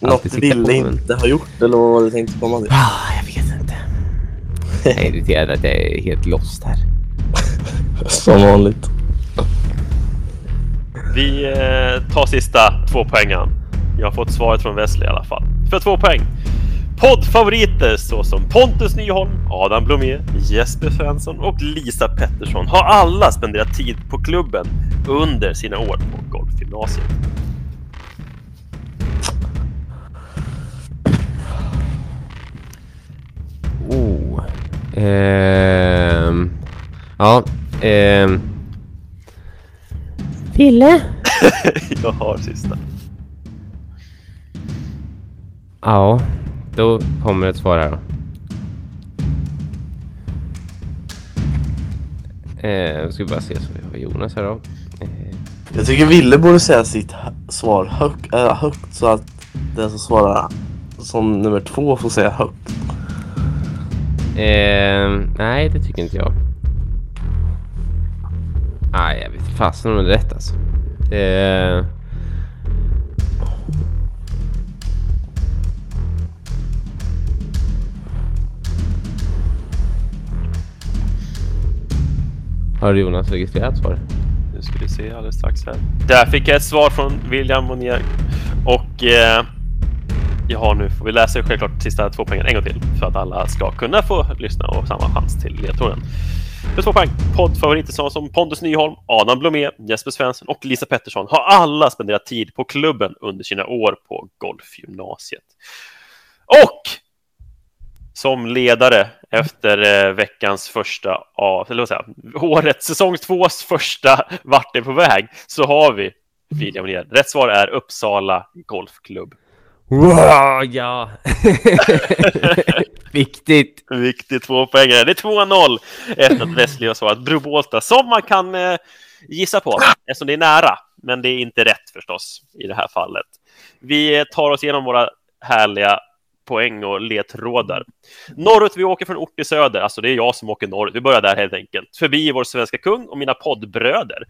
något siktar Ville inte har gjort eller vad det tänkte komma till? Ah, jag vet inte. Jag är irriterad att jag är helt lost här. Som vanligt. Vi eh, tar sista två poängen. Jag har fått svaret från Wesley i alla fall. För två poäng. Poddfavoriter såsom Pontus Nyholm, Adam Blomé, Jesper Svensson och Lisa Pettersson har alla spenderat tid på klubben under sina år på golfgymnasiet. Ehm. Ja. Ehm. Ville? Jag har sista. Ja. Då kommer ett svar här då. Eh, ska vi bara se så vi har Jonas här då. Eh, Jag tycker Ville borde säga sitt svar hög, äh, högt så att den som svarar som nummer två får säga högt eh, nej, det tycker inte jag. Nej, jag vet fasen om det är rätt alltså. Eh, har Jonas registrerat svar? Nu ska vi se alldeles strax här. Där fick jag ett svar från William Monier. Och eh, jag har nu, får vi läsa självklart sista två poängen en gång till för att alla ska kunna få lyssna och samma chans till ledtråden. För två poäng. Poddfavoriter som, Pontus Nyholm, Adam Blomé, Jesper Svensson och Lisa Pettersson har alla spenderat tid på klubben under sina år på golfgymnasiet. Och som ledare efter eh, veckans första av, eller vad säger jag, årets, säsong tvås första Vart är på väg, så har vi William Ner. Rätt svar är Uppsala Golfklubb. Wow, ja! Viktigt! Viktigt två poäng. Det är 2-0 efter att Wesley har svarat Brobolta, som man kan eh, gissa på eftersom det är nära. Men det är inte rätt förstås i det här fallet. Vi eh, tar oss igenom våra härliga poäng och ledtrådar. Norrut, vi åker från ort i söder, alltså det är jag som åker norrut. Vi börjar där helt enkelt. Förbi vår svenska kung och mina poddbröder.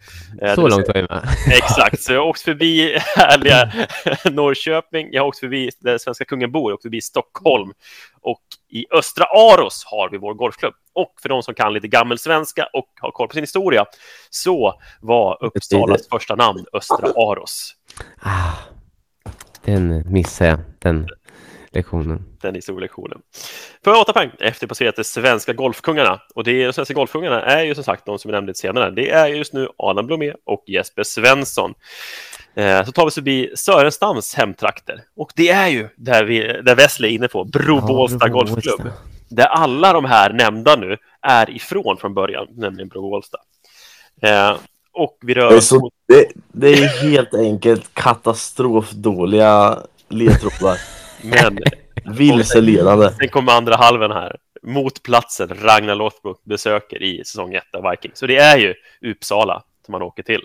Eh, Så långt var jag med. Exakt, så jag har åkt förbi härliga Norrköping, jag har åkt förbi där svenska kungen bor, jag har åkt förbi Stockholm och i Östra Aros har vi vår golfklubb. Och för de som kan lite gammelsvenska och har koll på sin historia så var Uppsalas första namn Östra Aros. Ah, den missade jag, den lektionen. den historielektionen. För åtta poäng efter passerat de svenska golfkungarna. Och det de svenska golfkungarna är ju som sagt de som vi nämnde senare. Det är just nu Adam Blomé och Jesper Svensson. Eh, så tar vi oss förbi Sörenstams hemtrakter. Och det är ju där, vi, där Wesley är inne på, Bro-Bålsta Ja, Golfklubb. Där alla de här nämnda nu är ifrån från början, nämligen Bro-Bålsta. Eh, och vi rör Det är, oss mot det, det är helt enkelt katastrofdåliga ledtrådar. men Vilseledande. Sen kommer andra halvan här. Mot platsen Ragnar Lothbrok besöker i säsong 1 av Vikings. Så det är ju Uppsala som man åker till.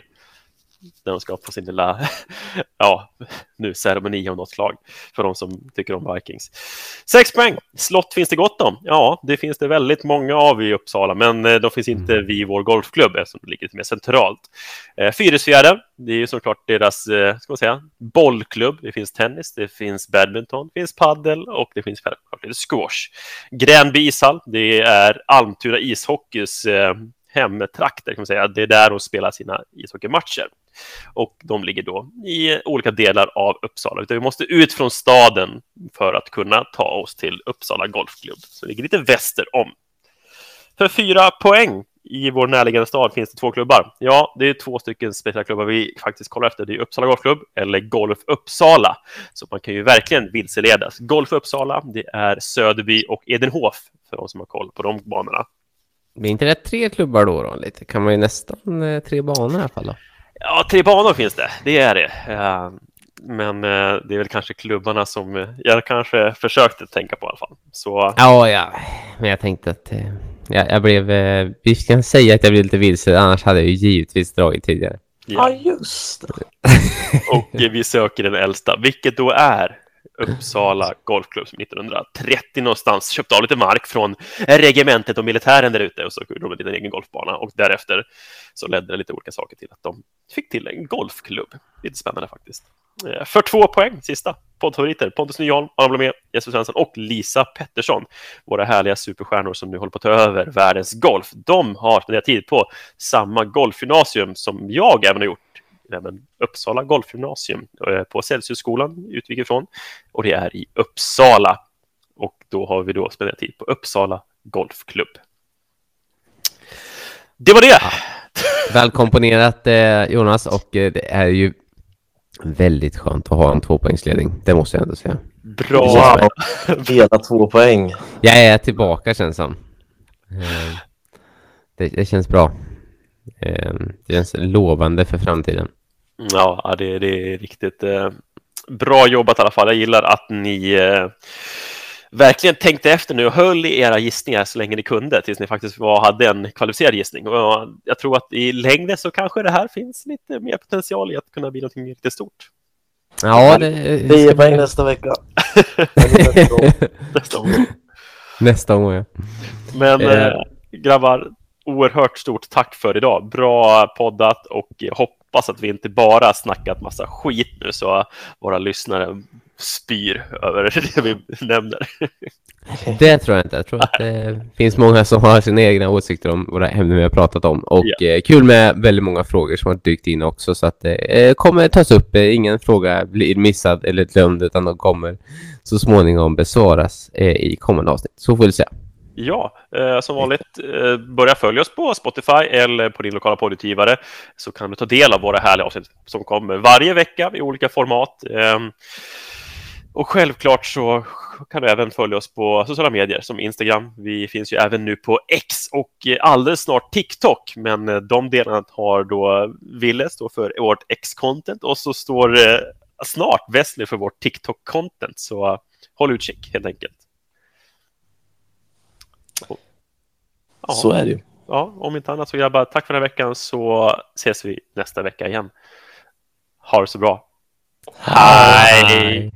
Där de ska få sin lilla, ja, nu ceremoni av något slag för de som tycker om Vikings. Sex poäng. Slott finns det gott om. Ja, det finns det väldigt många av i Uppsala, men eh, de finns inte vid vår golfklubb eftersom det ligger lite mer centralt. Eh, Fyrisfjärden, det är ju såklart deras, eh, ska man säga, bollklubb. Det finns tennis, det finns badminton, det finns paddel och det finns självklart lite squash. Gränby ishall, det är Almtuna ishockeys eh, hemtrakter, kan man säga. Det är där de spelar sina ishockeymatcher. Och de ligger då i olika delar av Uppsala. Utan vi måste ut från staden för att kunna ta oss till Uppsala Golfklubb. Så det ligger lite väster om. För fyra poäng i vår närliggande stad finns det två klubbar. Ja, det är två stycken speciella klubbar vi faktiskt kollar efter. Det är Uppsala Golfklubb eller Golf Uppsala. Så man kan ju verkligen vilseledas. Golf Uppsala, det är Söderby och Edenhof för de som har koll på de banorna. Blir inte det tre klubbar då? då lite? Kan man ju nästan eh, tre banor i alla fall då? Ja, tre banor finns det. Det är det. Eh, Men eh, det är väl kanske klubbarna som eh, jag kanske försökte tänka på i alla fall. Så Ja, ja. Men jag tänkte att jag, jag blev... Vi kan säga att jag blev lite vilse, annars hade jag ju givetvis dragit tidigare. Ja, ja, just det. och vi söker den äldsta, vilket då är Uppsala Golfklubb som 1930 någonstans köpte av lite mark från regementet och militären där ute och så gjorde de en liten egen golfbana och därefter så ledde det lite olika saker till att de fick till en golfklubb. Lite spännande faktiskt. Eh, för två poäng, sista poddfavoriter. Pontus Nyholm, Adam Blomé, Jesper Svensson och Lisa Pettersson. Våra härliga superstjärnor som nu håller på att ta över världens golf. De har spenderat tid på samma golfgymnasium som jag även har gjort även Uppsala golfgymnasium på Celsiusskolan utgick ifrån och det är i Uppsala. Och då har vi då spenderat tid på Uppsala Golfklubb. Det var det! Välkomponerat eh, Jonas och eh, det är ju väldigt skönt att ha en tvåpoängsledning. Det måste jag ändå säga. Bra! Hela två poäng. Jag är tillbaka känns som. Eh, det, det känns bra. Eh, det känns lovande för framtiden. Ja, det, det är riktigt eh, bra jobbat i alla fall. Jag gillar att ni eh, verkligen tänkte efter nu och höll i era gissningar så länge ni kunde tills ni faktiskt var, hade en kvalificerad gissning. Och jag tror att i längden så kanske det här finns lite mer potential i att kunna bli något riktigt stort. Ja, det... 10 poäng nästa vecka. Nästa gång. Nästa gång, ja. Men Eh. eh, grabbar, oerhört stort tack för idag. Bra poddat och hoppas att vi inte bara snackat massa skit nu så våra lyssnare spyr över det vi nämner. Det tror jag inte. Jag tror att det finns många som har sina egna åsikter om våra ämnen vi har pratat om. Och Ja. eh, kul med väldigt många frågor som har dykt in också. Så att det eh, kommer tas upp. Eh, ingen fråga blir missad eller glömd utan de kommer så småningom besvaras i kommande avsnitt. Så får vi se. Ja, eh, som vanligt, eh, börja följa oss på Spotify eller på din lokala poddutgivare så kan du ta del av våra härliga avsnitt som kommer varje vecka i olika format. Eh, och självklart så kan du även följa oss på sociala medier som Instagram. Vi finns ju även nu på X och eh, alldeles snart TikTok, men eh, de delarna har då Ville står för vårt X-content och så står eh, snart Wesley för vårt TikTok-content. Så håll utkik helt enkelt. Ja. Så är det ju. ja, om inte annat så grabbar, tack för den här veckan så ses vi nästa vecka igen. Ha det så bra. Hej!